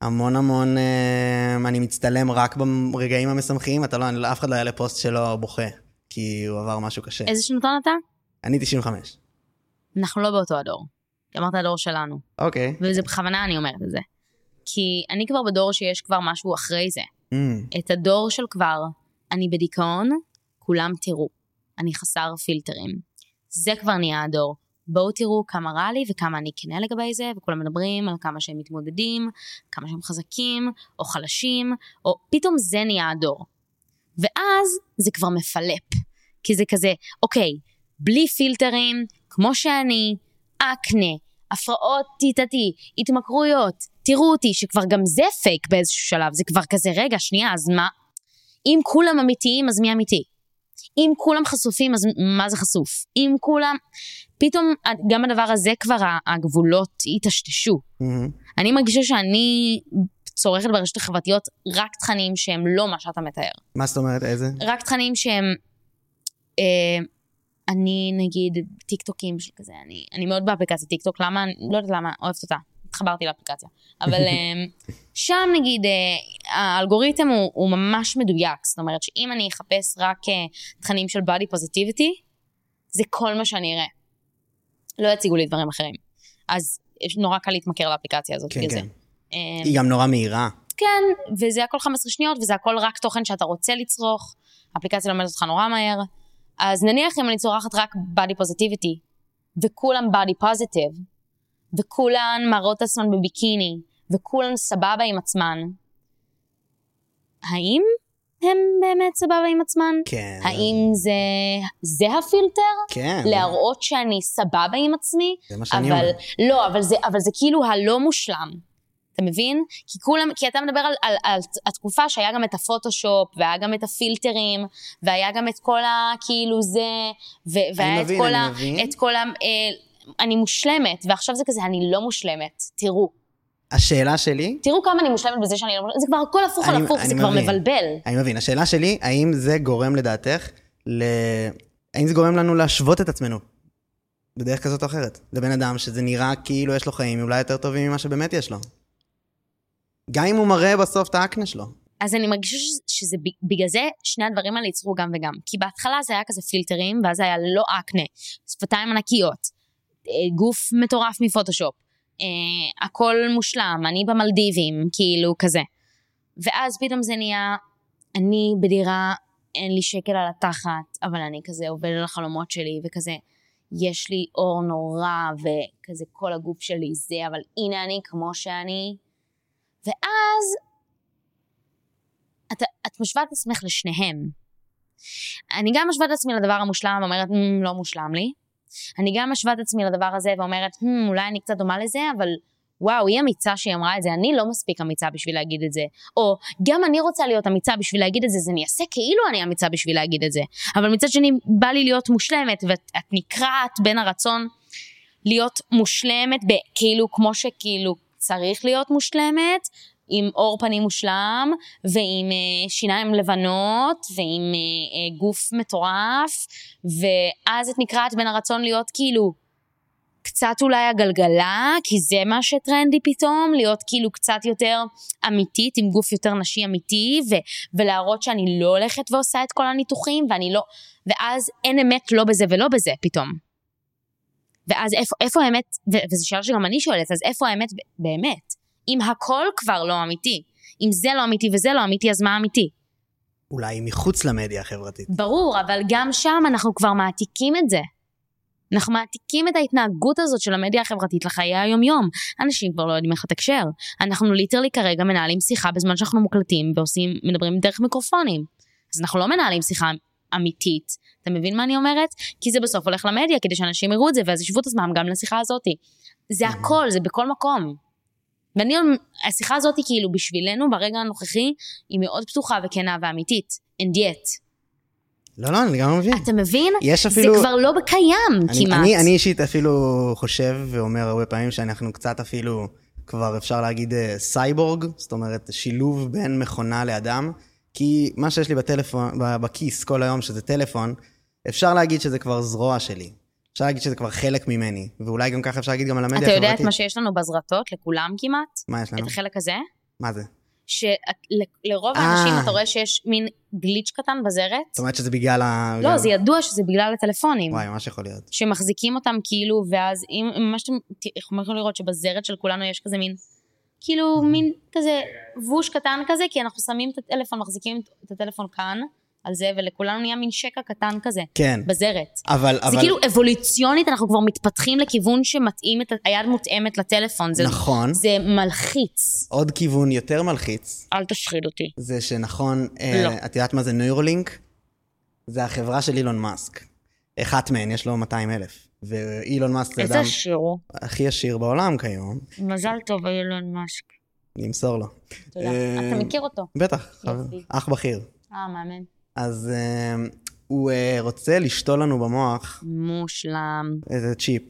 המון המון, uh, אני מצטלם רק ברגעים המשמחים, אתה לא, אני- אף אחד לא יעלה פוסט שלו בוכה, כי הוא עבר משהו קשה. איזה שנתון אתה? אני 95. אנחנו לא באותו הדור. אמרת הדור שלנו. אוקיי. וזה בכוונה אני אומרת את זה. כי אני כבר בדור שיש כבר משהו אחרי זה. Mm, את הדור של כבר, אני בדיכאון, כולם תראו. אני חסר פילטרים. זה כבר נהיה הדור. בואו תראו כמה רע לי וכמה אני כנה לגבי זה, וכולם מדברים על כמה שהם מתמודדים, כמה שהם חזקים, או חלשים, או פתאום זה נהיה הדור. ואז זה כבר מפלפ. כי זה כזה, אוקיי, בלי פילטרים, כמו שאני, אקנה, הפרעות טיטטי, התמכרויות, תראו אותי, שכבר גם זה פייק באיזשהו שלב, זה כבר כזה, רגע, שנייה, אז מה? אם כולם אמיתיים, אז מי אמיתי? אם כולם חשופים, אז מה זה חשוף? אם כולם... פתאום גם הדבר הזה כבר הגבולות היטשטשו. mhm. אני מרגישה שאני צורכת ברשתות החברתיות רק תכנים שהם לא מה שאתה מתאר. מה זאת אומרת, איזה? רק תכנים שהם... אה, אני נגיד טיקטוקים של כזה, אני, אני מאוד באפליקציה טיקטוק, למה? לא יודעת למה, אוהבת אותה. התחברתי לאפליקציה. אבל אה, שם נגיד אה, האלגוריתם הוא, הוא ממש מדויק, זאת אומרת שאם אני אחפש רק אה, תכנים של body positivity, זה כל מה שאני אראה. לא יציגו לי דברים אחרים. אז נורא קל להתמכר לאפליקציה הזאת כן, זה. כן. אה, היא גם נורא מהירה. כן, וזה הכל 15 שניות, וזה הכל רק תוכן שאתה רוצה לצרוך, האפליקציה לומדת אותך נורא מהר. אז נניח אם אני צורחת רק body positivity, וכולם body positive, וכולן מראות עצמן בביקיני, וכולן סבבה עם עצמן, האם הם באמת סבבה עם עצמן? כן. האם זה, זה הפילטר? כן. להראות שאני סבבה עם עצמי? זה מה שאני אבל, אומר. לא, אבל זה, אבל זה כאילו הלא מושלם. אתה מבין? כי כולם, כי אתה מדבר על, על, על התקופה שהיה גם את הפוטושופ, והיה גם את הפילטרים, והיה גם את כל ה... כאילו זה, ו, והיה מבין, את כל אני ה... מבין. את כל ה... אה, אני מושלמת, ועכשיו זה כזה, אני לא מושלמת. תראו. השאלה שלי, תראו כמה אני מושלמת בזה שאני לא מושלמת. זה כבר הכל הפוך על אני- הפוך, אני זה כבר מבין. מבלבל. אני מבין, השאלה שלי, האם זה גורם לדעתך, ל... האם זה גורם לנו להשוות את עצמנו בדרך כזאת או אחרת. לבן אדם שזה נראה כאילו יש לו חיים אולי יותר טובים ממה שבאמת יש לו. גם אם הוא מראה בסוף את האקנה שלו. אז אני מרגישה שזה, שזה בגלל זה שני הדברים האלה ייצרו גם וגם. כי בהתחלה זה היה כזה פילטרים, ואז היה לא אקנה, שפתיים ענקיות, אה, גוף מטורף מפוטושופ, אה, הכל מושלם, אני במלדיבים, כאילו כזה. ואז פתאום זה נהיה, אני בדירה, אין לי שקל על התחת, אבל אני כזה עובד על החלומות שלי, וכזה, יש לי אור נורא, וכזה כל הגוף שלי זה, אבל הנה אני כמו שאני. ואז את, את משווה את עצמך לשניהם. אני גם משווה את עצמי לדבר המושלם ואומרת, mm, לא מושלם לי. אני גם משווה את עצמי לדבר הזה ואומרת, hmm, אולי אני קצת דומה לזה, אבל וואו, היא אמיצה שהיא אמרה את זה, אני לא מספיק אמיצה בשביל להגיד את זה. או, גם אני רוצה להיות אמיצה בשביל להגיד את זה, אז אני אעשה כאילו אני אמיצה בשביל להגיד את זה. אבל מצד שני, בא לי להיות מושלמת, ואת נקרעת בין הרצון להיות מושלמת, כאילו כמו שכאילו צריך להיות מושלמת, עם עור פנים מושלם, ועם אה, שיניים לבנות, ועם אה, אה, גוף מטורף, ואז את נקרעת בין הרצון להיות כאילו קצת אולי הגלגלה, כי זה מה שטרנדי פתאום, להיות כאילו קצת יותר אמיתית, עם גוף יותר נשי אמיתי, ו- ולהראות שאני לא הולכת ועושה את כל הניתוחים, ואני לא... ואז אין אמת לא בזה ולא בזה פתאום. ואז איפה, איפה האמת, וזו שאלה שגם אני שואלת, אז איפה האמת באמת? אם הכל כבר לא אמיתי. אם זה לא אמיתי וזה לא אמיתי, אז מה אמיתי? אולי מחוץ למדיה החברתית. ברור, אבל גם שם אנחנו כבר מעתיקים את זה. אנחנו מעתיקים את ההתנהגות הזאת של המדיה החברתית לחיי היומיום. אנשים כבר לא יודעים איך לתקשר. אנחנו ליטרלי כרגע מנהלים שיחה בזמן שאנחנו מוקלטים ועושים, מדברים דרך מיקרופונים. אז אנחנו לא מנהלים שיחה אמיתית. אתה מבין מה אני אומרת? כי זה בסוף הולך למדיה כדי שאנשים יראו את זה ואז ישבו את עצמם גם לשיחה הזאתי. זה הכל, זה בכל מקום. ואני, השיחה הזאת היא כאילו בשבילנו ברגע הנוכחי, היא מאוד פתוחה וכנה ואמיתית. And yet. לא, לא, אני גם לא מבין. אתה מבין? יש אפילו... זה כבר לא קיים אני, כמעט. אני, אני אישית אפילו חושב ואומר הרבה פעמים שאנחנו קצת אפילו, כבר אפשר להגיד אה, סייבורג, זאת אומרת שילוב בין מכונה לאדם, כי מה שיש לי בטלפון, בכיס כל היום, שזה טלפון, אפשר להגיד שזה כבר זרוע שלי. אפשר להגיד שזה כבר חלק ממני, ואולי גם ככה אפשר להגיד גם על המדיה החברתית. אתה יודע את מה שיש לנו בזרטות, לכולם כמעט? מה יש לנו? את החלק הזה? מה זה? שלרוב האנשים אתה רואה שיש מין גליץ' קטן בזרת. זאת אומרת שזה בגלל ה... לא, זה ידוע שזה בגלל הטלפונים. וואי, ממש יכול להיות. שמחזיקים אותם כאילו, ואז אם ממש אתם יכולים לראות שבזרת של כולנו יש כזה מין, כאילו מין כזה ווש קטן כזה, כי אנחנו שמים את הטלפון, מחזיקים את הטלפון כאן. על זה, ולכולנו נהיה מין שקע קטן כזה. כן. בזרת. אבל... זה אבל... כאילו אבולוציונית, אנחנו כבר מתפתחים לכיוון שמתאים את... היד מותאמת לטלפון. זה, נכון. זה מלחיץ. עוד כיוון יותר מלחיץ. אל תשחיד אותי. זה שנכון, אה, לא. אה, את יודעת מה זה נוירולינק? זה החברה של אילון מאסק. אחת מהן, יש לו 200 אלף. ואילון מאסק זה אדם... איזה עשיר הוא? הכי עשיר בעולם כיום. מזל טוב, אילון מאסק. נמסור לו. תודה. אה, אתה מכיר אותו? בטח, אח בכיר. אה, מאמן. אז uh, הוא uh, רוצה לשתול לנו במוח... מושלם. איזה צ'יפ.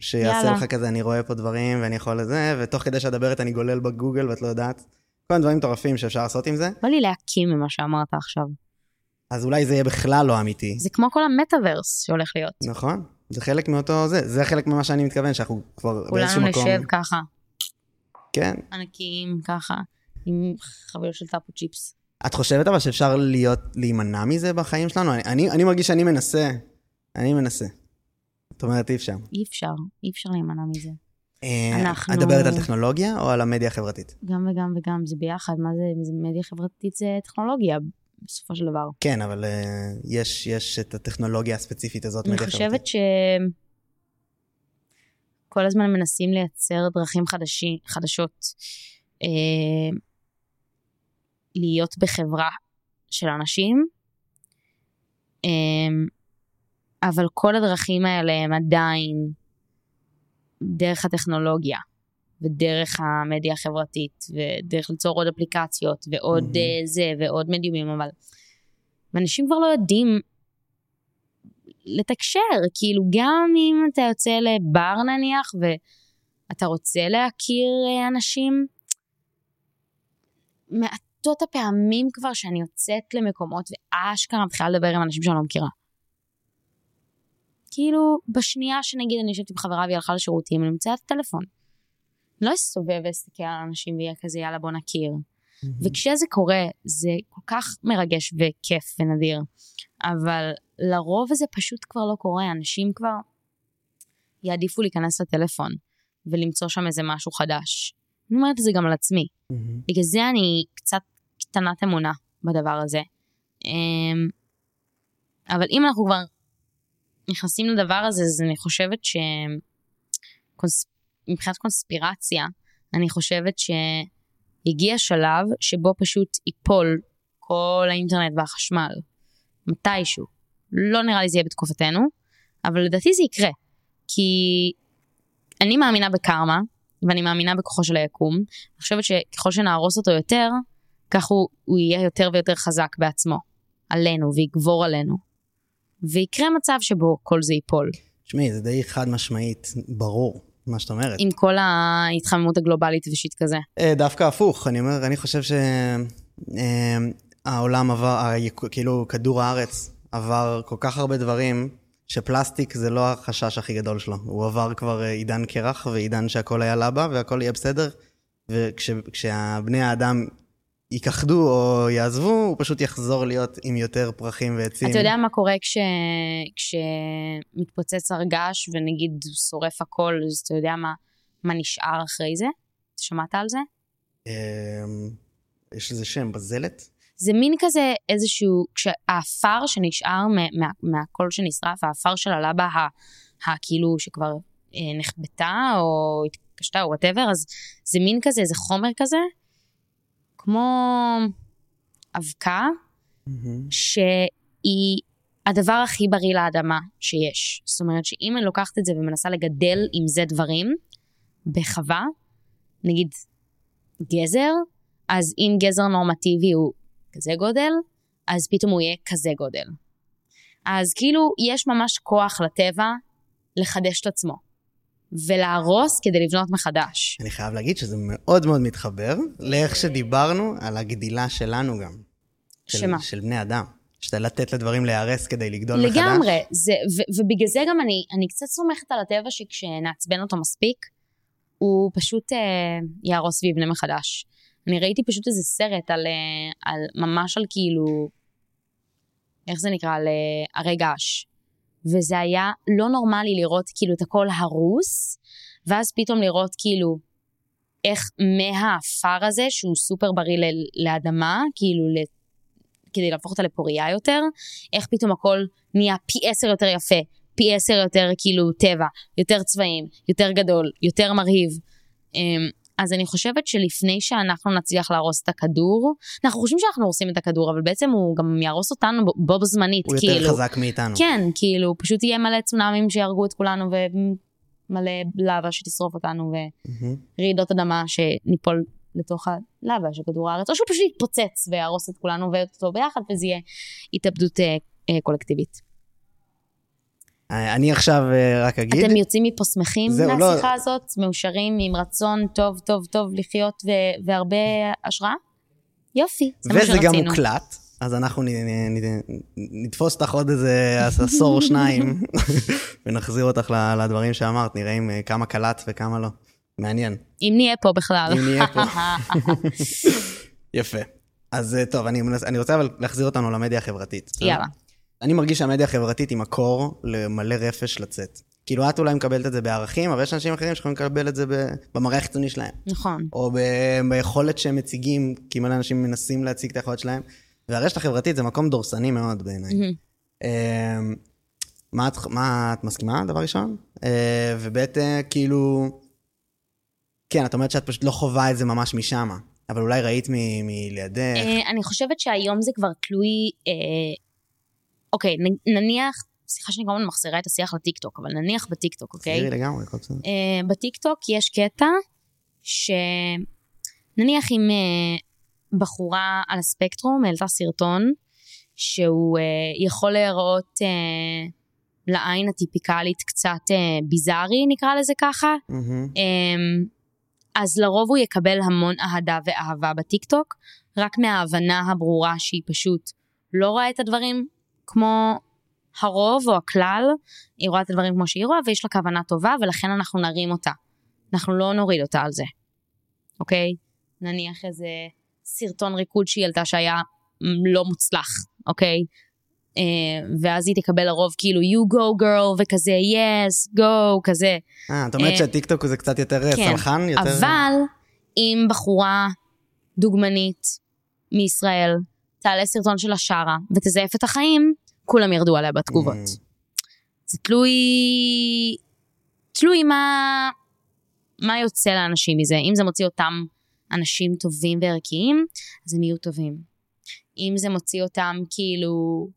שיעשה. לך כזה, אני רואה פה דברים ואני יכול לזה, ותוך כדי שאת מדברת אני גולל בגוגל ואת לא יודעת. כל מיני דברים מטורפים שאפשר לעשות עם זה. בא לי להקים ממה שאמרת עכשיו. אז אולי זה יהיה בכלל לא אמיתי. זה כמו כל המטאוורס שהולך להיות. נכון, זה חלק מאותו זה, זה חלק ממה שאני מתכוון, שאנחנו כבר באיזשהו מקום... כולנו נשב ככה. כן. ענקיים ככה, עם חבילות של טאפו צ'יפס. את חושבת אבל שאפשר להיות, להימנע מזה בחיים שלנו? אני, אני, אני מרגיש שאני מנסה. אני מנסה. את אומרת אי אפשר. אי אפשר, אי אפשר להימנע מזה. אה, אנחנו... את מדברת על טכנולוגיה או על המדיה החברתית? גם וגם וגם, זה ביחד. מה זה, זה מדיה חברתית זה טכנולוגיה, בסופו של דבר. כן, אבל uh, יש, יש את הטכנולוגיה הספציפית הזאת. אני חושבת ש... כל הזמן מנסים לייצר דרכים חדשי, חדשות. Uh, להיות בחברה של אנשים, אמ, אבל כל הדרכים האלה הם עדיין דרך הטכנולוגיה, ודרך המדיה החברתית, ודרך ליצור עוד אפליקציות, ועוד mm-hmm. זה, ועוד מדיומים, אבל אנשים כבר לא יודעים לתקשר, כאילו גם אם אתה יוצא לבר נניח, ואתה רוצה להכיר אה, אנשים, מעט מעטות הפעמים כבר שאני יוצאת למקומות ואשכרה מתחילה לדבר עם אנשים שאני לא מכירה. כאילו, בשנייה שנגיד אני יושבת עם חברה והיא הלכה לשירותים, אני מוצאה את הטלפון. לא אסתובב ואסתכל על אנשים ויהיה כזה, יאללה, בוא נכיר. וכשזה קורה, זה כל כך מרגש וכיף ונדיר. אבל לרוב זה פשוט כבר לא קורה, אנשים כבר יעדיפו להיכנס לטלפון ולמצוא שם איזה משהו חדש. אני אומרת את זה גם על עצמי. בגלל זה אני קצת קטנת אמונה בדבר הזה. אמ, אבל אם אנחנו כבר נכנסים לדבר הזה, אז אני חושבת שמבחינת קונספירציה, אני חושבת שהגיע שלב שבו פשוט ייפול כל האינטרנט והחשמל. מתישהו. לא נראה לי זה יהיה בתקופתנו, אבל לדעתי זה יקרה. כי אני מאמינה בקרמה, ואני מאמינה בכוחו של היקום. אני חושבת שככל שנהרוס אותו יותר, כך הוא, הוא יהיה יותר ויותר חזק בעצמו, עלינו, ויגבור עלינו. ויקרה מצב שבו כל זה ייפול. תשמעי, זה די חד משמעית, ברור, מה שאת אומרת. עם כל ההתחממות הגלובלית ושיט כזה. אה, דווקא הפוך, אני אומר, אני חושב שהעולם עבר, כאילו כדור הארץ עבר כל כך הרבה דברים, שפלסטיק זה לא החשש הכי גדול שלו. הוא עבר כבר אה, עידן קרח ועידן שהכל היה לבה והכל יהיה בסדר, וכשהבני האדם ייכחדו או יעזבו, הוא פשוט יחזור להיות עם יותר פרחים ועצים. אתה יודע מה קורה כש... כשמתפוצץ הרגש ונגיד הוא שורף הכל, אז אתה יודע מה, מה נשאר אחרי זה? שמעת על זה? אמ, יש לזה שם, בזלת? זה מין כזה איזשהו, כשהעפר שנשאר מה, מה, מהכול שנשרף, העפר של הלבה, הכאילו שכבר אה, נחבטה או התקשתה או whatever, אז זה מין כזה, איזה חומר כזה, כמו אבקה, mm-hmm. שהיא הדבר הכי בריא לאדמה שיש. זאת אומרת שאם אני לוקחת את זה ומנסה לגדל עם זה דברים, בחווה, נגיד גזר, אז אם גזר נורמטיבי הוא כזה גודל, אז פתאום הוא יהיה כזה גודל. אז כאילו, יש ממש כוח לטבע לחדש את עצמו. ולהרוס כדי לבנות מחדש. אני חייב להגיד שזה מאוד מאוד מתחבר לאיך שדיברנו על הגדילה שלנו גם. של, שמה? של בני אדם. שאתה לתת לדברים להיהרס כדי לגדול לגמרי, מחדש. לגמרי, ובגלל זה גם אני, אני קצת סומכת על הטבע שכשנעצבן אותו מספיק, הוא פשוט אה, יהרוס ויבנה מחדש. אני ראיתי פשוט איזה סרט על, אה, על ממש על כאילו, איך זה נקרא? על אה, הרי געש. וזה היה לא נורמלי לראות כאילו את הכל הרוס, ואז פתאום לראות כאילו איך מהעפר הזה, שהוא סופר בריא לאדמה, כאילו כדי להפוך אותה לפוריה יותר, איך פתאום הכל נהיה פי עשר יותר יפה, פי עשר יותר כאילו טבע, יותר צבעים, יותר גדול, יותר מרהיב. אז אני חושבת שלפני שאנחנו נצליח להרוס את הכדור, אנחנו חושבים שאנחנו הורסים את הכדור, אבל בעצם הוא גם יהרוס אותנו בו בזמנית, הוא כאילו. יותר חזק מאיתנו. כן, כאילו, פשוט יהיה מלא צונאמים שיהרגו את כולנו, ומלא לבה שתשרוף אותנו, ורעידות אדמה שניפול לתוך הלבה של כדור הארץ, או שהוא פשוט יתפוצץ ויהרוס את כולנו ואותו ביחד, וזה יהיה התאבדות אה, אה, קולקטיבית. אני עכשיו אה, רק אגיד... אתם יוצאים מפה שמחים לא- מהשיחה לא... הזאת, מאושרים, עם רצון טוב, טוב, טוב לחיות ו- והרבה השראה? יופי, זה מה שרצינו. וזה גם מוקלט, אז אנחנו נ- נ- נ- נתפוס אותך עוד איזה עשור או שניים, ונחזיר אותך לדברים שאמרת, נראה אם אה, כמה קלט וכמה לא. מעניין. אם נהיה פה בכלל. אם נהיה פה. יפה. אז אה, טוב, אני, אני רוצה אבל להחזיר אותנו למדיה החברתית. יאללה. אני מרגיש שהמדיה החברתית היא מקור למלא רפש לצאת. כאילו, את אולי מקבלת את זה בערכים, אבל יש אנשים אחרים שיכולים לקבל את זה במראה החיצוני שלהם. נכון. או ביכולת שהם מציגים, כי מלא אנשים מנסים להציג את היכולת שלהם. והרשת החברתית זה מקום דורסני מאוד בעיניי. Mm-hmm. מה, את, מה את מסכימה, דבר ראשון? אה, וב' כאילו, כן, את אומרת שאת פשוט לא חווה את זה ממש משם, אבל אולי ראית מלידך. אה, אני חושבת שהיום זה כבר תלוי אה, אוקיי, נניח, סליחה שאני כמובן מחזירה את השיח לטיקטוק, אבל נניח בטיקטוק, אוקיי? תראי לגמרי, הכל בסדר. Uh, בטיקטוק יש קטע שנניח אם uh, בחורה על הספקטרום העלתה סרטון שהוא uh, יכול להיראות uh, לעין הטיפיקלית קצת uh, ביזארי, נקרא לזה ככה, mm-hmm. um, אז לרוב הוא יקבל המון אהדה ואהבה בטיקטוק, רק מההבנה הברורה שהיא פשוט לא רואה את הדברים כמו הרוב או הכלל, היא רואה את הדברים כמו שהיא רואה ויש לה כוונה טובה ולכן אנחנו נרים אותה. אנחנו לא נוריד אותה על זה, אוקיי? נניח איזה סרטון ריקוד שהיא העלתה שהיה לא מוצלח, אוקיי? אה, ואז היא תקבל לרוב כאילו you go girl וכזה yes go כזה. אה, את אומרת אה, שהטיקטוק זה קצת יותר אה, כן, סלחן? יותר... אבל אם בחורה דוגמנית מישראל תעלה סרטון של השרה ותזייף את החיים, כולם ירדו עליה בתגובות. Mm. זה תלוי... תלוי מה... מה יוצא לאנשים מזה. אם זה מוציא אותם אנשים טובים וערכיים, אז הם יהיו טובים. אם זה מוציא אותם כאילו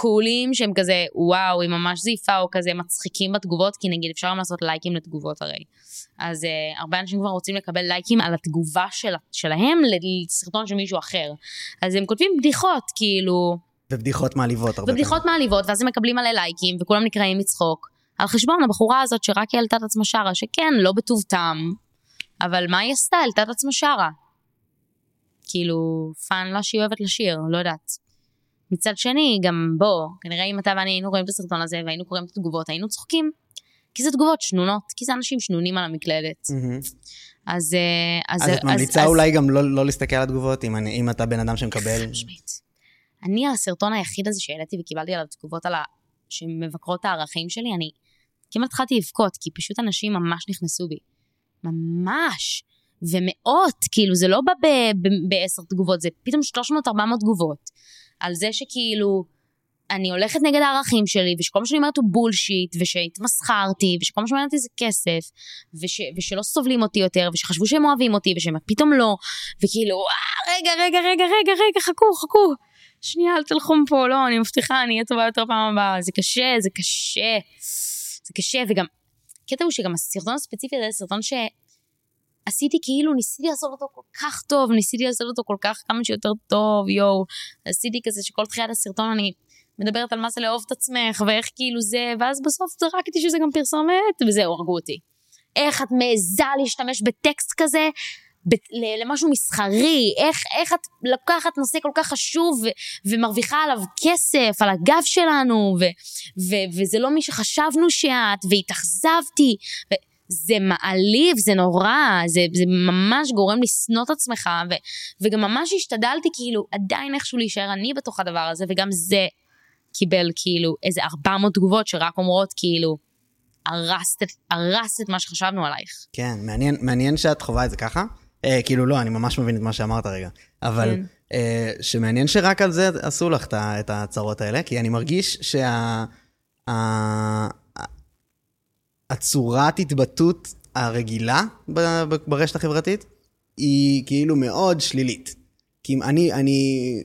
קולים שהם כזה וואו היא ממש זייפה או כזה מצחיקים בתגובות כי נגיד אפשר גם לעשות לייקים לתגובות הרי. אז uh, הרבה אנשים כבר רוצים לקבל לייקים על התגובה של, שלהם לסרטון של מישהו אחר. אז הם כותבים בדיחות כאילו ובדיחות מעליבות הרבה ובדיחות מעליבות ואז הם מקבלים מלא לייקים וכולם נקרעים מצחוק. על חשבון הבחורה הזאת שרק העלתה את עצמה שרה שכן לא בטוב טעם אבל מה היא עשתה העלתה את עצמה שרה. כאילו fun לה שהיא אוהבת לשיר לא יודעת. מצד שני, גם בוא, כנראה אם אתה ואני היינו רואים את הסרטון הזה והיינו קוראים את התגובות, היינו צוחקים. כי זה תגובות שנונות, כי זה אנשים שנונים על המקלדת. אז... אה, אז, אז את ממליצה אז- אולי גם לא לא להסתכל על התגובות, אם אני- אם אתה בן אדם שמקבל... משמעית. אני, הסרטון היחיד הזה שהעליתי וקיבלתי עליו תגובות על ה... שמבקרות הערכים שלי, אני כמעט התחלתי לבכות, כי פשוט אנשים ממש נכנסו בי. ממש. ומאות, כאילו, זה לא בא בעשר תגובות, זה פתאום 300-400 תגובות. על זה שכאילו, אני הולכת נגד הערכים שלי, ושכל מה שאני אומרת הוא בולשיט, ושהתמסחרתי, ושכל מה שאני אומרת זה כסף, וש, ושלא סובלים אותי יותר, ושחשבו שהם אוהבים אותי, ושהם פתאום לא, וכאילו, אה, רגע, רגע, רגע, רגע, רגע, חכו, חכו. שנייה, אל תלכו מפה, לא, אני מבטיחה, אני אהיה טובה יותר פעם הבאה. זה קשה, זה קשה. זה קשה, וגם, הקטע הוא שגם הסרטון הספציפי הזה, סרטון שעשיתי כאילו, ניסיתי לעשות אותו כל כך טוב, ניסיתי לעשות אותו כל כך כמה שיותר טוב, יואו. עשיתי כזה שכל תחילת הסרטון אני מדברת על מה זה לאהוב את עצמך, ואיך כאילו זה, ואז בסוף זרקתי שזה גם פרסומת, וזהו, הרגו אותי. איך את מעיזה להשתמש בטקסט כזה ב- למשהו מסחרי, איך, איך את לוקחת נושא כל כך חשוב ו- ומרוויחה עליו כסף, על הגב שלנו, ו- ו- וזה לא מי שחשבנו שאת, והתאכזבתי. ו- זה מעליב, זה נורא, זה, זה ממש גורם לשנוא את עצמך, ו- וגם ממש השתדלתי כאילו עדיין איכשהו להישאר אני בתוך הדבר הזה, וגם זה קיבל כאילו איזה 400 תגובות שרק אומרות כאילו, הרסת, הרסת את מה שחשבנו עלייך. כן, מעניין, מעניין שאת חווה את זה ככה. אה, כאילו לא, אני ממש מבין את מה שאמרת רגע. אבל כן. אה, שמעניין שרק על זה עשו לך את את הצרות האלה, כי אני מרגיש שה... ה- הצורת התבטאות הרגילה ברשת החברתית היא כאילו מאוד שלילית. כי אם אני, אני,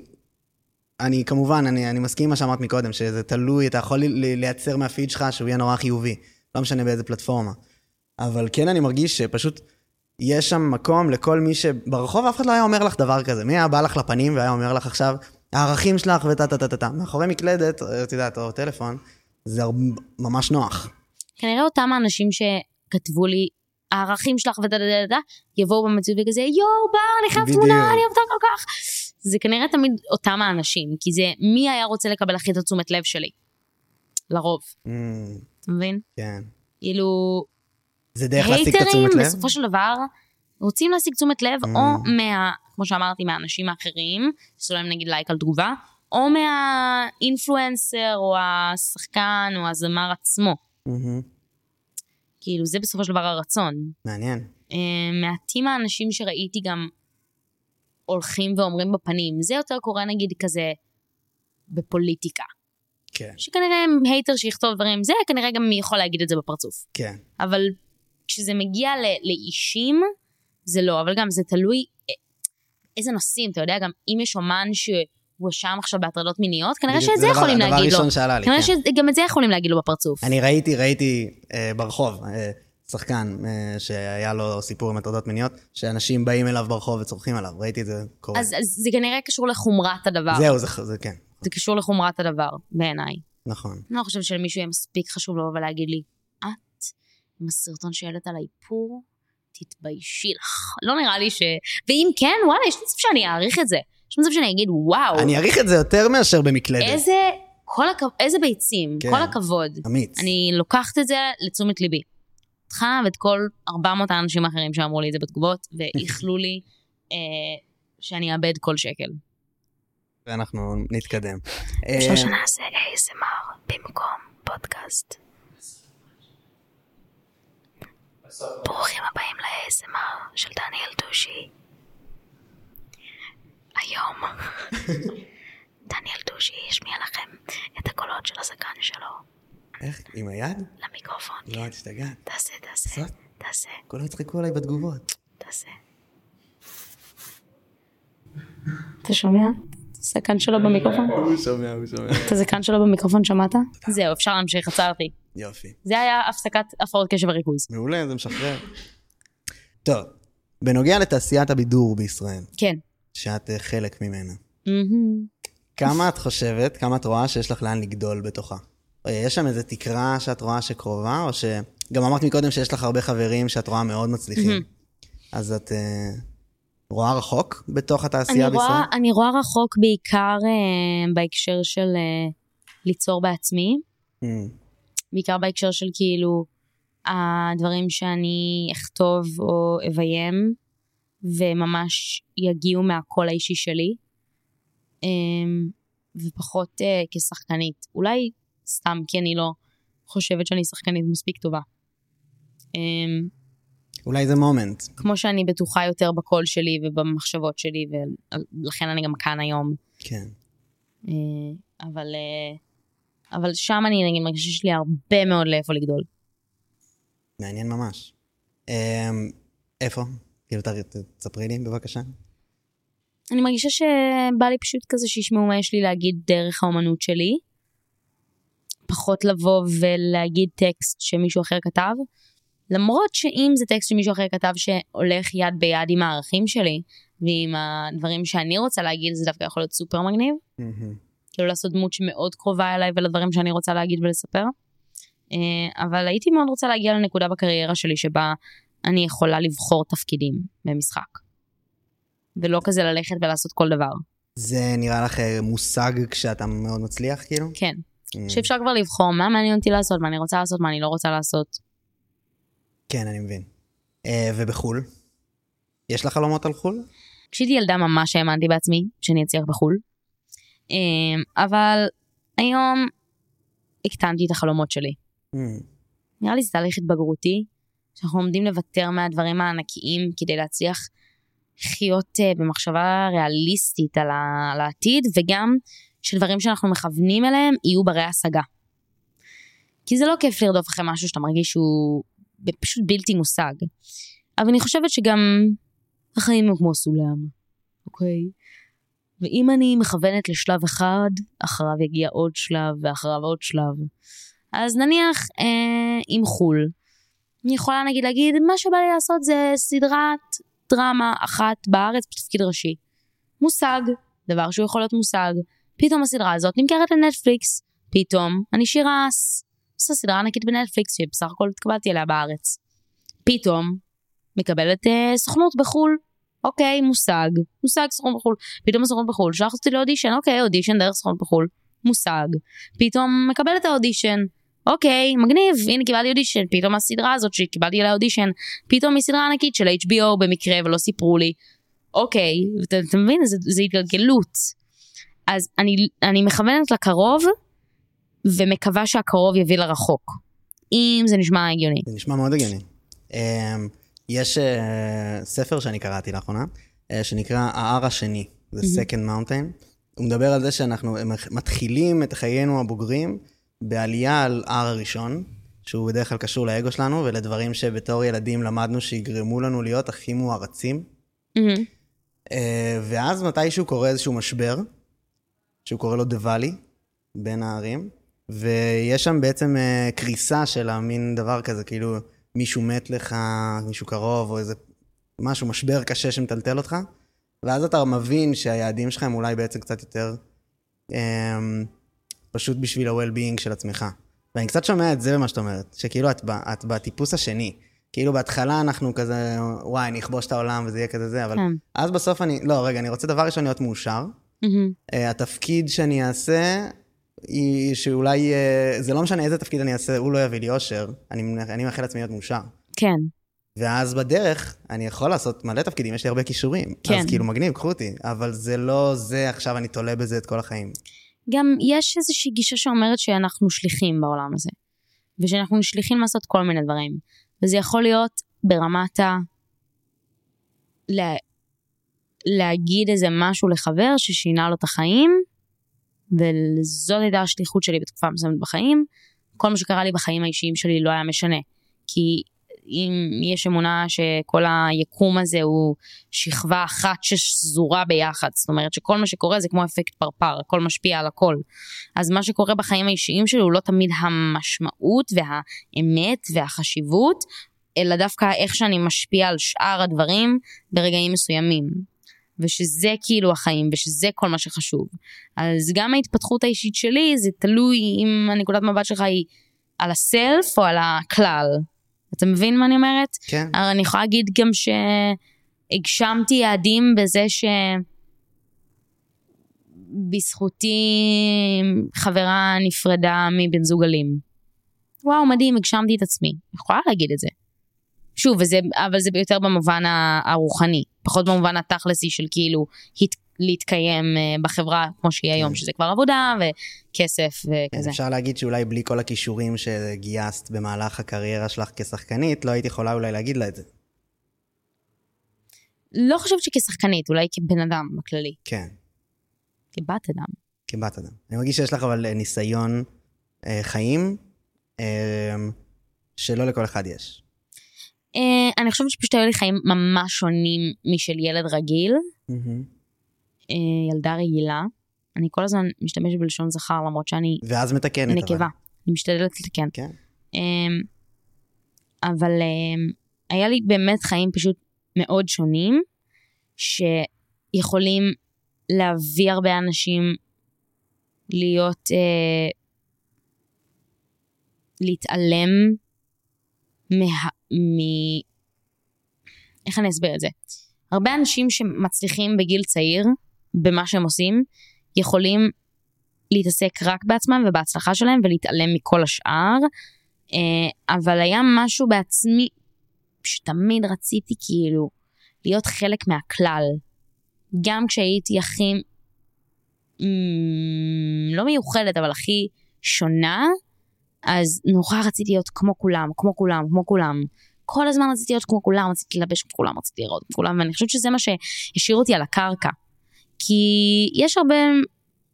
אני כמובן, אני, אני מסכים עם מה שאמרת מקודם, שזה תלוי, אתה יכול לייצר מהפיד שלך שהוא יהיה נורא חיובי, לא משנה באיזה פלטפורמה. אבל כן אני מרגיש שפשוט יש שם מקום לכל מי שברחוב אף אחד לא היה אומר לך דבר כזה. מי היה בא לך לפנים והיה אומר לך עכשיו, הערכים שלך וטה טה טה טה טה. מאחורי מקלדת, את יודעת, או טלפון, זה ממש נוח. כנראה אותם האנשים שכתבו לי, הערכים שלך ודה דה דה דה, יבואו במציאות וכזה, יואו בר, אני חייב. תמונה, אני אוהבת כל כך. זה כנראה תמיד אותם האנשים, כי זה מי היה רוצה לקבל הכי את התשומת לב שלי. לרוב, Mm, אתה מבין? כן. כאילו, זה דרך להשיג את התשומת לב? בסופו של דבר רוצים להשיג תשומת לב, Mm. או מה, כמו שאמרתי, מהאנשים האחרים, שעשו להם נגיד לייק על תגובה, או מהאינפלואנסר, או השחקן, או הזמר עצמו. מהמם. כאילו, זה בסופו של דבר הרצון. מעניין. אה, מעטים האנשים שראיתי גם הולכים ואומרים בפנים. זה יותר קורה נגיד כזה בפוליטיקה. כן, שכנראה הייטר שיכתוב דברים, זה כנראה גם יכול להגיד את זה בפרצוף. כן. אבל כשזה מגיע ל- לאישים, זה לא. אבל גם זה תלוי אה, איזה נושאים, אתה יודע, גם אם יש אומן שהואשם עכשיו בהטרדות מיניות, כנראה שאת זה הדבר- יכולים הדבר להגיד לו. הראשון שעלה לי, כנראה כן. שגם את זה יכולים להגיד לו בפרצוף. אני ראיתי, ראיתי אה, ברחוב, אה, שחקן אה, שהיה לו סיפור עם הטרדות מיניות, שאנשים באים אליו ברחוב וצורכים עליו, ראיתי את זה קורה. אז, אז זה כנראה קשור לחומרת הדבר. זהו, זה, זה כן, זה קשור לחומרת הדבר, בעיניי. נכון. אני לא חושבת שלמישהו יהיה מספיק חשוב לבוא ולהגיד לי, את, עם הסרטון שהעלית על האיפור, תתביישי לך. לא נראה לי ש... ואם כן, וואלה, יש מצב שאני אעריך את זה. יש מצב שאני אגיד, וואו, אני אעריך את זה יותר מאשר במקלדת. איזה כל הכבוד, איזה ביצים, כן. כל הכבוד. אמיץ. אני לוקחת את זה לתשומת ליבי. אותך ואת כל 400 האנשים האחרים שאמרו לי את זה בתגובות, ואיחלו לי אה, שאני אאבד כל שקל. ואנחנו נתקדם. אפשר אה, שנעשה ASMR במקום פודקאסט. ברוכים הבאים ל-ASMR של דניאל דושי. היום דניאל דושי ישמיע לכם את הקולות של הזקן שלו איך? עם היד? למיקרופון. לא, את השתגעת. תעשה, תעשה? תעשה, כולם יצחקו עליי בתגובות. תעשה. אתה שומע? זקן שלו במיקרופון? הוא שומע, הוא שומע. את הזקן שלו במיקרופון שמעת? זהו, אפשר להמשיך, עצרתי. יופי. זה היה הפסקת הפרעות קשב וריכוז. מעולה, זה משחרר. טוב, בנוגע לתעשיית הבידור בישראל, כן. שאת אה, חלק ממנה. כמה את חושבת, כמה את רואה שיש לך לאן לגדול בתוכה? אה, יש שם איזה תקרה שאת רואה שקרובה, או ש... גם אמרת מקודם שיש לך הרבה חברים שאת רואה מאוד מצליחים. אז את אה, רואה רחוק בתוך אני התעשייה בישראל? רואה, אני רואה רחוק בעיקר אה, בהקשר של אה, ליצור בעצמי, בעיקר בהקשר של כאילו הדברים שאני אכתוב או אביים, וממש יגיעו מהקול האישי שלי, אה, ופחות אה, כשחקנית. אולי סתם כי אני לא חושבת שאני שחקנית מספיק טובה. אה, אולי זה מומנט. כמו שאני בטוחה יותר בקול שלי ובמחשבות שלי, ולכן אני גם כאן היום. כן. אה, אבל, אה, אבל שם אני נגיד מרגישה שיש לי הרבה מאוד לאיפה לגדול. מעניין ממש. אה, איפה? כאילו, תספרי לי בבקשה. אני מרגישה שבא לי פשוט כזה שישמעו מה יש לי להגיד דרך האומנות שלי. פחות לבוא ולהגיד טקסט שמישהו אחר כתב. למרות שאם זה טקסט שמישהו אחר כתב שהולך יד ביד עם הערכים שלי, ועם הדברים שאני רוצה להגיד, זה דווקא יכול להיות סופר מגניב. מהמם. כאילו לעשות דמות שמאוד קרובה אליי ולדברים שאני רוצה להגיד ולספר. אה, אבל הייתי מאוד רוצה להגיע לנקודה בקריירה שלי שבה אני יכולה לבחור תפקידים במשחק. ולא כזה ללכת ולעשות כל דבר. זה נראה לך מושג כשאתה מאוד מצליח, כאילו? כן. Mm, שאפשר כבר לבחור מה מעניין אותי לעשות, מה אני רוצה לעשות, מה אני לא רוצה לעשות. כן, אני מבין. אה, ובחו"ל? יש לך חלומות על חו"ל? כשהייתי ילדה ממש האמנתי בעצמי שאני אצליח בחו"ל. אה, אבל היום הקטנתי את החלומות שלי. Mm, נראה לי זה תהליך התבגרותי, שאנחנו עומדים לוותר מהדברים הענקיים כדי להצליח לחיות uh, במחשבה ריאליסטית על, על העתיד, וגם שדברים שאנחנו מכוונים אליהם יהיו ברי השגה. כי זה לא כיף לרדוף אחרי משהו שאתה מרגיש שהוא פשוט בלתי מושג. אבל אני חושבת שגם החיים הם כמו סולם, אוקיי? ואם אני מכוונת לשלב אחד, אחריו יגיע עוד שלב, ואחריו עוד שלב. אז נניח אה, עם חו"ל, אני יכולה נגיד להגיד, מה שבא לי לעשות זה סדרת דרמה אחת בארץ בתפקיד ראשי. מושג, דבר שהוא יכול להיות מושג. פתאום הסדרה הזאת נמכרת לנטפליקס. פתאום אני שירה אס. עושה סדרה ענקית בנטפליקס שבסך הכל התקבלתי עליה בארץ. פתאום מקבלת אה, סוכנות בחו"ל. אוקיי, מושג, מושג סוכנות בחו"ל. פתאום הסוכנות בחו"ל, שלח אותי לאודישן, אוקיי, אודישן דרך סוכנות בחו"ל. מושג. פתאום מקבל את האודישן. אוקיי, מגניב, הנה קיבלתי אודישן, פתאום הסדרה הזאת שקיבלתי עליה אודישן, פתאום היא סדרה ענקית של HBO במקרה ולא סיפרו לי. אוקיי, אתה, אתה מבין? זה, זה התגלגלות. אז אני, אני מכוונת לקרוב, ומקווה שהקרוב יביא לרחוק. אם זה נשמע הגיוני. זה נשמע מאוד הגיוני. אמ, יש אה, ספר שאני קראתי לאחרונה, אה, שנקרא ההר השני, זה Second Mountain. הוא מדבר על זה שאנחנו מתחילים את חיינו הבוגרים בעלייה על הר הראשון, שהוא בדרך כלל קשור לאגו שלנו ולדברים שבתור ילדים למדנו שיגרמו לנו להיות הכי מוערצים. אה, ואז מתישהו קורה איזשהו משבר, שהוא קורא לו The Valley, בין הערים, ויש שם בעצם אה, קריסה של המין דבר כזה, כאילו מישהו מת לך, מישהו קרוב, או איזה משהו, משבר קשה שמטלטל אותך, ואז אתה מבין שהיעדים שלך הם אולי בעצם קצת יותר אה, פשוט בשביל ה-well-being של עצמך. ואני קצת שומע את זה במה שאת אומרת, שכאילו את, את בטיפוס השני. כאילו בהתחלה אנחנו כזה, וואי, אני אכבוש את העולם וזה יהיה כזה זה, אבל כן. אז בסוף אני, לא, רגע, אני רוצה דבר ראשון להיות מאושר. Uh, התפקיד שאני אעשה, היא שאולי, אה, זה לא משנה איזה תפקיד אני אעשה, הוא לא יביא לי אושר, אני, אני מאחל לעצמי להיות מאושר. כן. ואז בדרך, אני יכול לעשות מלא תפקידים, יש לי הרבה כישורים. כן. אז כאילו מגניב, קחו אותי. אבל זה לא זה, עכשיו אני תולה בזה את כל החיים. גם יש איזושהי גישה שאומרת שאנחנו שליחים בעולם הזה. ושאנחנו שליחים לעשות כל מיני דברים. וזה יכול להיות ברמת ה... לה... להגיד איזה משהו לחבר ששינה לו את החיים, וזאת הייתה השליחות שלי בתקופה מסוימת בחיים. כל מה שקרה לי בחיים האישיים שלי לא היה משנה. כי אם יש אמונה שכל היקום הזה הוא שכבה אחת שזורה ביחד, זאת אומרת שכל מה שקורה זה כמו אפקט פרפר, הכל משפיע על הכל. אז מה שקורה בחיים האישיים שלי הוא לא תמיד המשמעות והאמת והחשיבות, אלא דווקא איך שאני משפיע על שאר הדברים ברגעים מסוימים. ושזה כאילו החיים, ושזה כל מה שחשוב. אז גם ההתפתחות האישית שלי זה תלוי אם הנקודת מבט שלך היא על הסלף או על הכלל. אתה מבין מה אני אומרת? כן. הרי אני יכולה להגיד גם שהגשמתי יעדים בזה שבזכותי חברה נפרדה מבן זוג אלים. וואו, מדהים, הגשמתי את עצמי. יכולה להגיד את זה. שוב, וזה, אבל זה יותר במובן הרוחני, פחות במובן התכלסי של כאילו הת, להתקיים אה, בחברה כמו שהיא היום, כן. שזה כבר עבודה וכסף וכזה. אפשר להגיד שאולי בלי כל הכישורים שגייסת במהלך הקריירה שלך כשחקנית, לא היית יכולה אולי להגיד לה את זה. לא חושבת שכשחקנית, אולי כבן אדם בכללי, כן, כבת אדם. כבת אדם. אני מרגיש שיש לך אבל ניסיון אה, חיים אה, שלא לכל אחד יש. אה, אני חושבת שפשוט היו לי חיים ממש שונים משל ילד רגיל, מהמם. אה, ילדה רגילה. אני כל הזמן משתמשת בלשון זכר למרות שאני ואז מתקנת. אבל. נקבה. אני משתדלת לתקן. כן. אמ, אבל אמ, היה לי באמת חיים פשוט מאוד שונים, שיכולים להביא הרבה אנשים להיות, אה, להתעלם מה... מ... איך אני אסביר את זה? הרבה אנשים שמצליחים בגיל צעיר במה שהם עושים, יכולים להתעסק רק בעצמם ובהצלחה שלהם ולהתעלם מכל השאר. אה, אבל היה משהו בעצמי שתמיד רציתי כאילו להיות חלק מהכלל. גם כשהייתי הכי, לא מיוחדת, אבל הכי שונה, אז נורא רציתי להיות כמו כולם, כמו כולם, כמו כולם. כל הזמן רציתי להיות כמו כולם, רציתי ללבש כמו כולם, רציתי לראות כמו כולם, ואני חושבת שזה מה שהשאיר אותי על הקרקע. כי יש הרבה,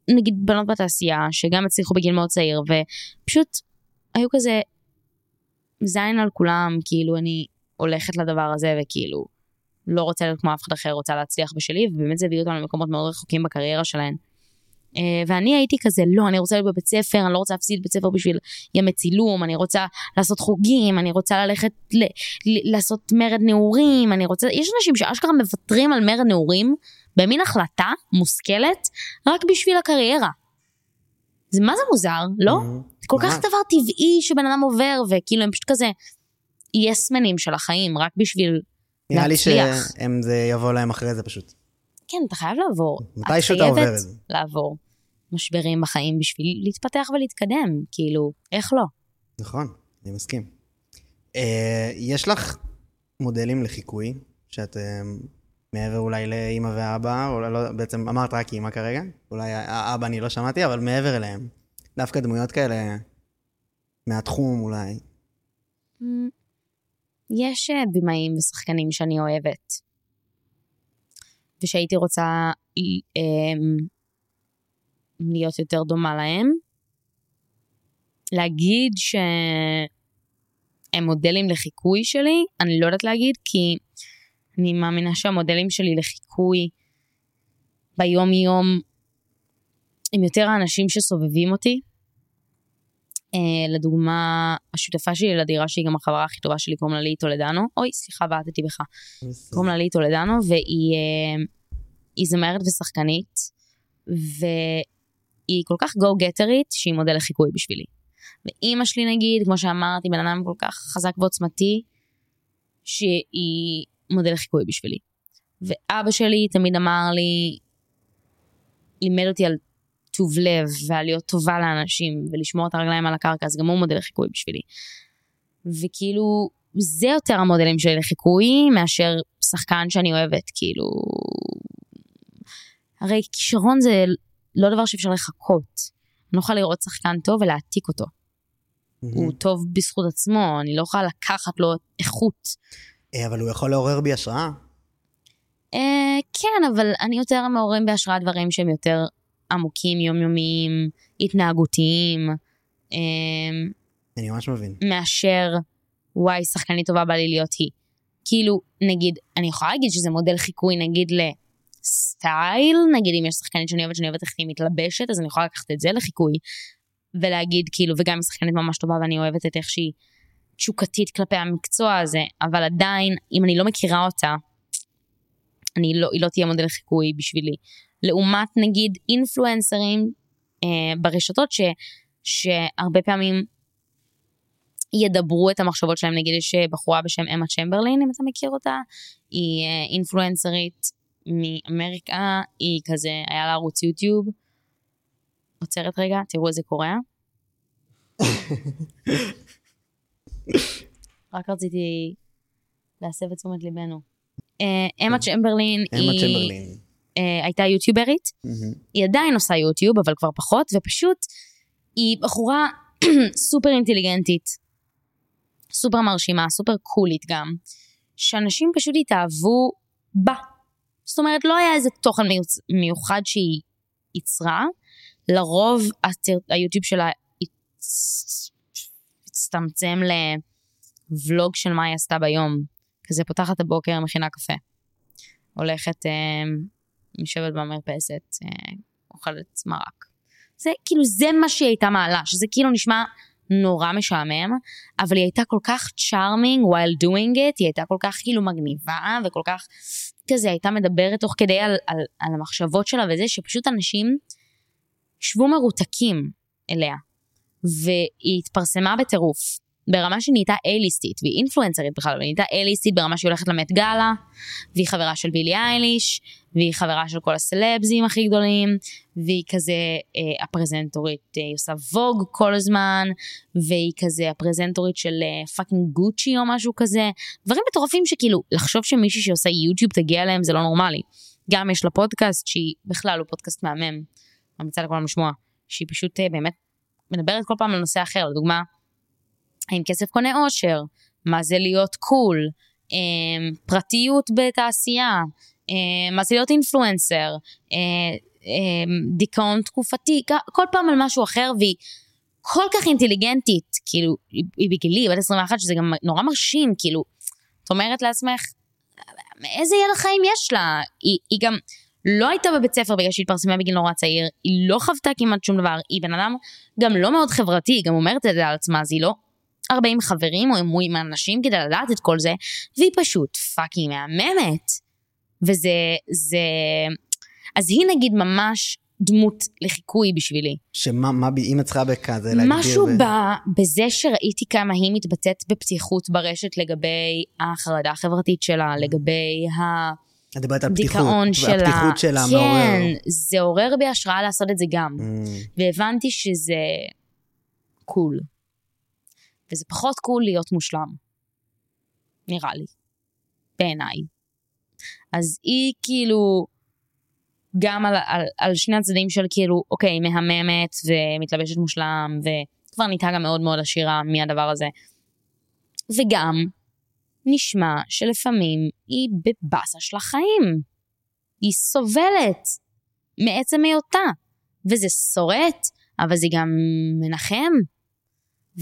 נגיד, בנות בתעשייה, שגם הצליחו בגיל מאוד צעיר, ופשוט היו כזה זין על כולם, כאילו אני הולכת לדבר הזה, וכאילו לא רוצה להיות כמו אף אחד אחר, רוצה להצליח בשלי, ובאמת זה הביא אותם למקומות מאוד רחוקים בקריירה שלהן. Uh, ואני הייתי כזה, לא, אני רוצה להיות בבית ספר, אני לא רוצה להפסיד בית ספר בשביל ימי צילום, אני רוצה לעשות חוגים, אני רוצה ללכת ל- ל- לעשות מרד נעורים, אני רוצה, יש אנשים שאשכרה מוותרים על מרד נעורים במין החלטה מושכלת רק בשביל הקריירה. זה מה זה מוזר, לא? זה כל כך. דבר טבעי שבן אדם עובר, וכאילו הם פשוט כזה יסמנים של החיים, רק בשביל נראה לי להצליח. שהם זה יבוא להם אחרי זה פשוט. כן, אתה חייב לעבור. מתישהו את אתה עובר חייבת את זה. לעבור משברים בחיים בשביל להתפתח ולהתקדם, כאילו, איך לא? נכון, אני מסכים. אה, יש לך מודלים לחיקוי, שאת אה, מעבר אולי לאימא ואבא, או לא, בעצם אמרת רק אימא כרגע, אולי האבא אני לא שמעתי, אבל מעבר אליהם. דווקא דמויות כאלה מהתחום אולי. Mm, יש אה, בימאים ושחקנים שאני אוהבת, ושהייתי רוצה אמ, להיות יותר דומה להם. להגיד שהם מודלים לחיקוי שלי, אני לא יודעת להגיד, כי אני מאמינה שהמודלים שלי לחיקוי ביום יום הם יותר האנשים שסובבים אותי. Uh, לדוגמה, השותפה שלי לדירה שהיא גם החברה הכי טובה שלי, קוראים לה לי טולדנו. אוי, סליחה, בעטתי בך. קוראים לה לי טולדנו, והיא היא זמרת ושחקנית, והיא כל כך גו-גטרית, שהיא מודל לחיקוי בשבילי. ואימא שלי נגיד, כמו שאמרתי, בן אדם כל כך חזק ועוצמתי, שהיא מודל לחיקוי בשבילי. ואבא שלי תמיד אמר לי, לימד אותי על טוב לב ועל להיות טובה לאנשים ולשמור את הרגליים על הקרקע, אז גם הוא מודל לחיקוי בשבילי. וכאילו, זה יותר המודלים שלי לחיקוי מאשר שחקן שאני אוהבת, כאילו... הרי כישרון זה לא דבר שאפשר לחכות. אני לא יכולה לראות שחקן טוב ולהעתיק אותו. הוא טוב בזכות עצמו, אני לא יכולה לקחת לו איכות. אה, אבל הוא יכול לעורר בי השראה. אה, כן, אבל אני יותר מעוררים בהשראה דברים שהם יותר עמוקים, יומיומיים, התנהגותיים, אה, אני ממש מבין. מאשר, וואי, שחקנית טובה בא לי להיות היא. כאילו, נגיד, אני יכולה להגיד שזה מודל חיקוי, נגיד, לסטייל, נגיד אם יש שחקנית שאני אוהבת, שאני אוהבת איך היא מתלבשת, אז אני יכולה לקחת את זה לחיקוי, ולהגיד, כאילו, וגם אם שחקנית ממש טובה ואני אוהבת את איך שהיא תשוקתית כלפי המקצוע הזה, אבל עדיין, אם אני לא מכירה אותה, אני לא, היא לא תהיה מודל חיקוי בשבילי. לעומת נגיד אינפלואנסרים אה, ברשתות ש, שהרבה פעמים ידברו את המחשבות שלהם, נגיד יש בחורה בשם אמה צ'מברלין, אם אתה מכיר אותה, היא אה, אינפלואנסרית מאמריקה, היא כזה, היה לה ערוץ יוטיוב. עוצרת רגע, תראו איזה קורע. רק רציתי להסב את תשומת ליבנו. אה, אמה צ'מברלין אמה היא צ'מברלין. אה, הייתה יוטיוברית. היא עדיין עושה יוטיוב, אבל כבר פחות, ופשוט היא בחורה סופר אינטליגנטית, סופר מרשימה, סופר קולית גם, שאנשים פשוט התאהבו בה. זאת אומרת, לא היה איזה תוכן מיוחד שהיא ייצרה, לרוב היוטיוב שלה הצטמצם לוולוג של מה היא עשתה ביום. כזה פותחת הבוקר, מכינה קפה. הולכת, אה, יושבת במרפסת, אה, אוכלת מרק. זה כאילו, זה מה שהיא הייתה מעלה, שזה כאילו נשמע נורא משעמם, אבל היא הייתה כל כך charming while doing it, היא הייתה כל כך כאילו מגניבה, וכל כך כזה, הייתה מדברת תוך כדי על, על, על המחשבות שלה וזה, שפשוט אנשים ישבו מרותקים אליה. והיא התפרסמה בטירוף, ברמה שנהייתה A-ליסטית, והיא אינפלואנסרית בכלל, אבל היא נהייתה A-ליסטית ברמה שהיא הולכת ל Met Gala, והיא חברה של בילי אייליש, והיא חברה של כל הסלבזים הכי גדולים, והיא כזה אה, הפרזנטורית, אה, היא עושה Vogue כל הזמן, והיא כזה הפרזנטורית של אה, fucking Gucci או משהו כזה, דברים מטורפים שכאילו, לחשוב שמישהי שעושה יוטיוב תגיע אליהם זה לא נורמלי. גם יש לה פודקאסט שהיא בכלל הוא פודקאסט מהמם, ממליצה לכולם לשמוע, שהיא פשוט אה, באמת מדברת כל פעם על נושא אחר, לדוגמה, האם כסף קונה אושר, מה זה להיות קול, אה, פרטיות בתעשייה, אה, מה זה להיות אינפלואנסר, אה, אה, דיכאון תקופתי, כל פעם על משהו אחר והיא כל כך אינטליגנטית, כאילו, היא, בגילי, בת 21, שזה גם נורא מרשים, כאילו, את אומרת לעצמך, איזה ילד חיים יש לה? היא, היא גם לא הייתה בבית ספר בגלל שהיא התפרסמה בגיל נורא צעיר, היא לא חוותה כמעט שום דבר, היא בן אדם גם לא מאוד חברתי, היא גם אומרת את זה על עצמה, אז היא לא 40 חברים או עם אנשים כדי לדעת את כל זה, והיא פשוט fucking מהממת. וזה, זה... אז היא נגיד ממש דמות לחיקוי בשבילי. שמה, מה, אם את צריכה בכזה להגדיר... משהו ב... בזה שראיתי כמה היא מתבטאת בפתיחות ברשת לגבי החרדה החברתית שלה, לגבי את דיברת על פתיחות. הדיכאון שלה. הפתיחות שלה כן, מעורר. זה עורר בי השראה לעשות את זה גם. Mm, והבנתי שזה קול. וזה פחות קול להיות מושלם. נראה לי. בעיניי. אז היא כאילו, גם על, על, על שני הצדדים של כאילו, אוקיי, מהממת ומתלבשת מושלם, וכבר נהייתה גם מאוד מאוד עשירה מהדבר הזה. וגם, נשמע שלפעמים היא בבאסה של החיים. היא סובלת מעצם היותה. וזה שורט, אבל זה גם מנחם.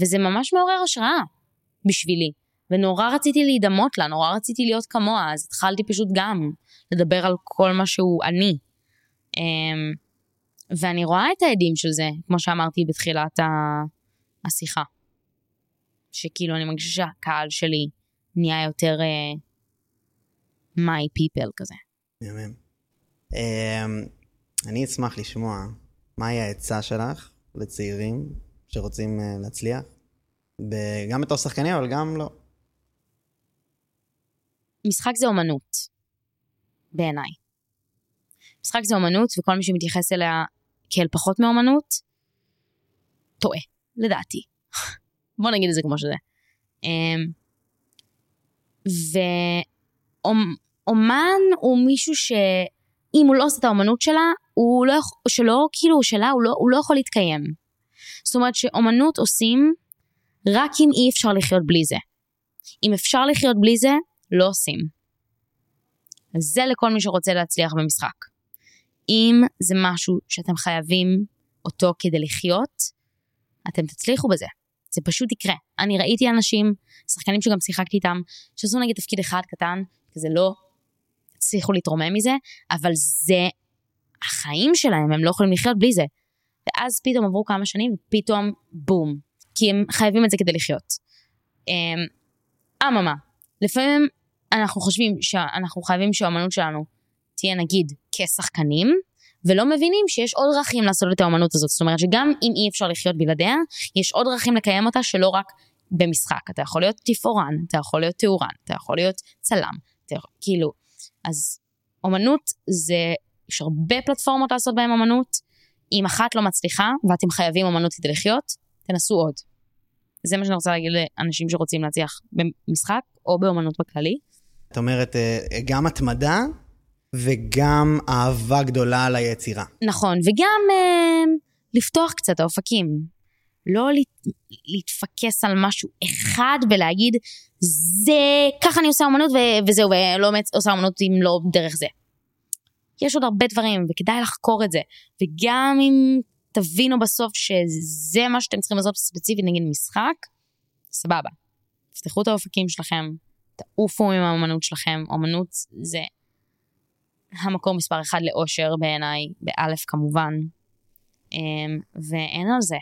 וזה ממש מעורר השראה בשבילי. ונורא רציתי להידמות לה, נורא רציתי להיות כמוה, אז התחלתי פשוט גם לדבר על כל מה שהוא אני. אמ, ואני רואה את העדים של זה, כמו שאמרתי בתחילת השיחה. שכאילו אני מרגישה שהקהל שלי נהיה יותר uh, my people כזה. מהמם. אמ, אני אשמח לשמוע מהי העצה שלך לצעירים שרוצים אה, להצליח, גם בתור שחקנים, אבל גם לא. משחק זה אומנות, בעיניי. משחק זה אומנות, וכל מי שמתייחס אליה כאל פחות מאומנות, טועה, לדעתי. בוא נגיד את זה כמו שזה. אמ, ואומן הוא מישהו שאם הוא לא עושה את האומנות שלה, הוא לא יכול, שלא, כאילו, שלה, הוא לא, הוא לא יכול להתקיים. זאת אומרת שאומנות עושים רק אם אי אפשר לחיות בלי זה. אם אפשר לחיות בלי זה, לא עושים. זה לכל מי שרוצה להצליח במשחק. אם זה משהו שאתם חייבים אותו כדי לחיות, אתם תצליחו בזה. זה פשוט יקרה. אני ראיתי אנשים, שחקנים שגם שיחקתי איתם, שעשו נגיד תפקיד אחד קטן, כזה לא הצליחו להתרומם מזה, אבל זה החיים שלהם, הם לא יכולים לחיות בלי זה. ואז פתאום עברו כמה שנים, ופתאום בום. כי הם חייבים את זה כדי לחיות. אמ, אממה, לפעמים אנחנו חושבים שאנחנו חייבים שהאמנות שלנו תהיה נגיד כשחקנים, ולא מבינים שיש עוד דרכים לעשות את האמנות הזאת. זאת אומרת שגם אם אי אפשר לחיות בלעדיה, יש עוד דרכים לקיים אותה שלא רק במשחק. אתה יכול להיות תפאורן, אתה יכול להיות תאורן, אתה יכול להיות צלם, אתה יכול, כאילו. אז אמנות זה, יש הרבה פלטפורמות לעשות בהן אמנות. אם אחת לא מצליחה ואתם חייבים אמנות כדי לחיות, תנסו עוד. זה מה שאני רוצה להגיד לאנשים שרוצים להצליח במשחק או באמנות בכללי. את אומרת, אה, גם התמדה וגם אהבה גדולה על היצירה. נכון, וגם אה, לפתוח קצת האופקים. לא להת, להתפקס על משהו אחד ולהגיד, זה, ככה אני עושה אמנות ו- וזהו, ולא עושה אמנות אם לא דרך זה. יש עוד הרבה דברים, וכדאי לחקור את זה. וגם אם תבינו בסוף שזה מה שאתם צריכים לעשות ספציפית נגיד משחק, סבבה. תפתחו את האופקים שלכם, תעופו עם האמנות שלכם, אמנות זה המקום מספר אחד לאושר בעיניי, באלף כמובן, אמ, ואין על זה.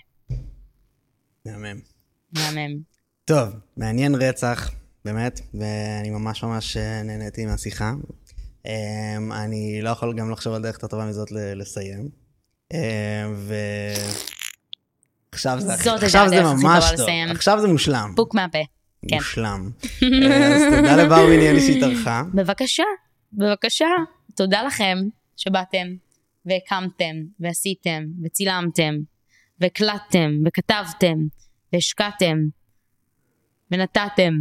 מהמם. מהמם. טוב, מעניין רצח, באמת, ואני ממש ממש אה, נהניתי מהשיחה. אמ, אני לא יכול גם לחשוב על דרך יותר טובה מזאת לסיים. אמ, ו... עכשיו זה, זאת עכשיו זה ממש טוב, לסיים. עכשיו זה מושלם. בוק מהפה. כן. מושלם. אה, אז תודה לבר מיניאלי שהתארחה. בבקשה, בבקשה. תודה לכם שבאתם, והקמתם, ועשיתם, וצילמתם, והקלטתם, וכתבתם, והשקעתם, ונתתם.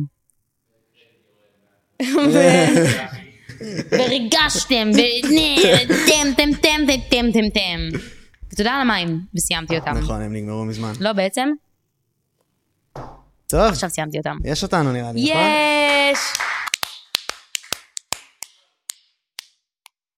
וריגשתם, תם. ותודה על המים, וסיימתי אותם. נכון, הם נגמרו מזמן. לא, בעצם, טוב, עכשיו סיימתי אותם. יש אותנו נראה לי, נכון? יש!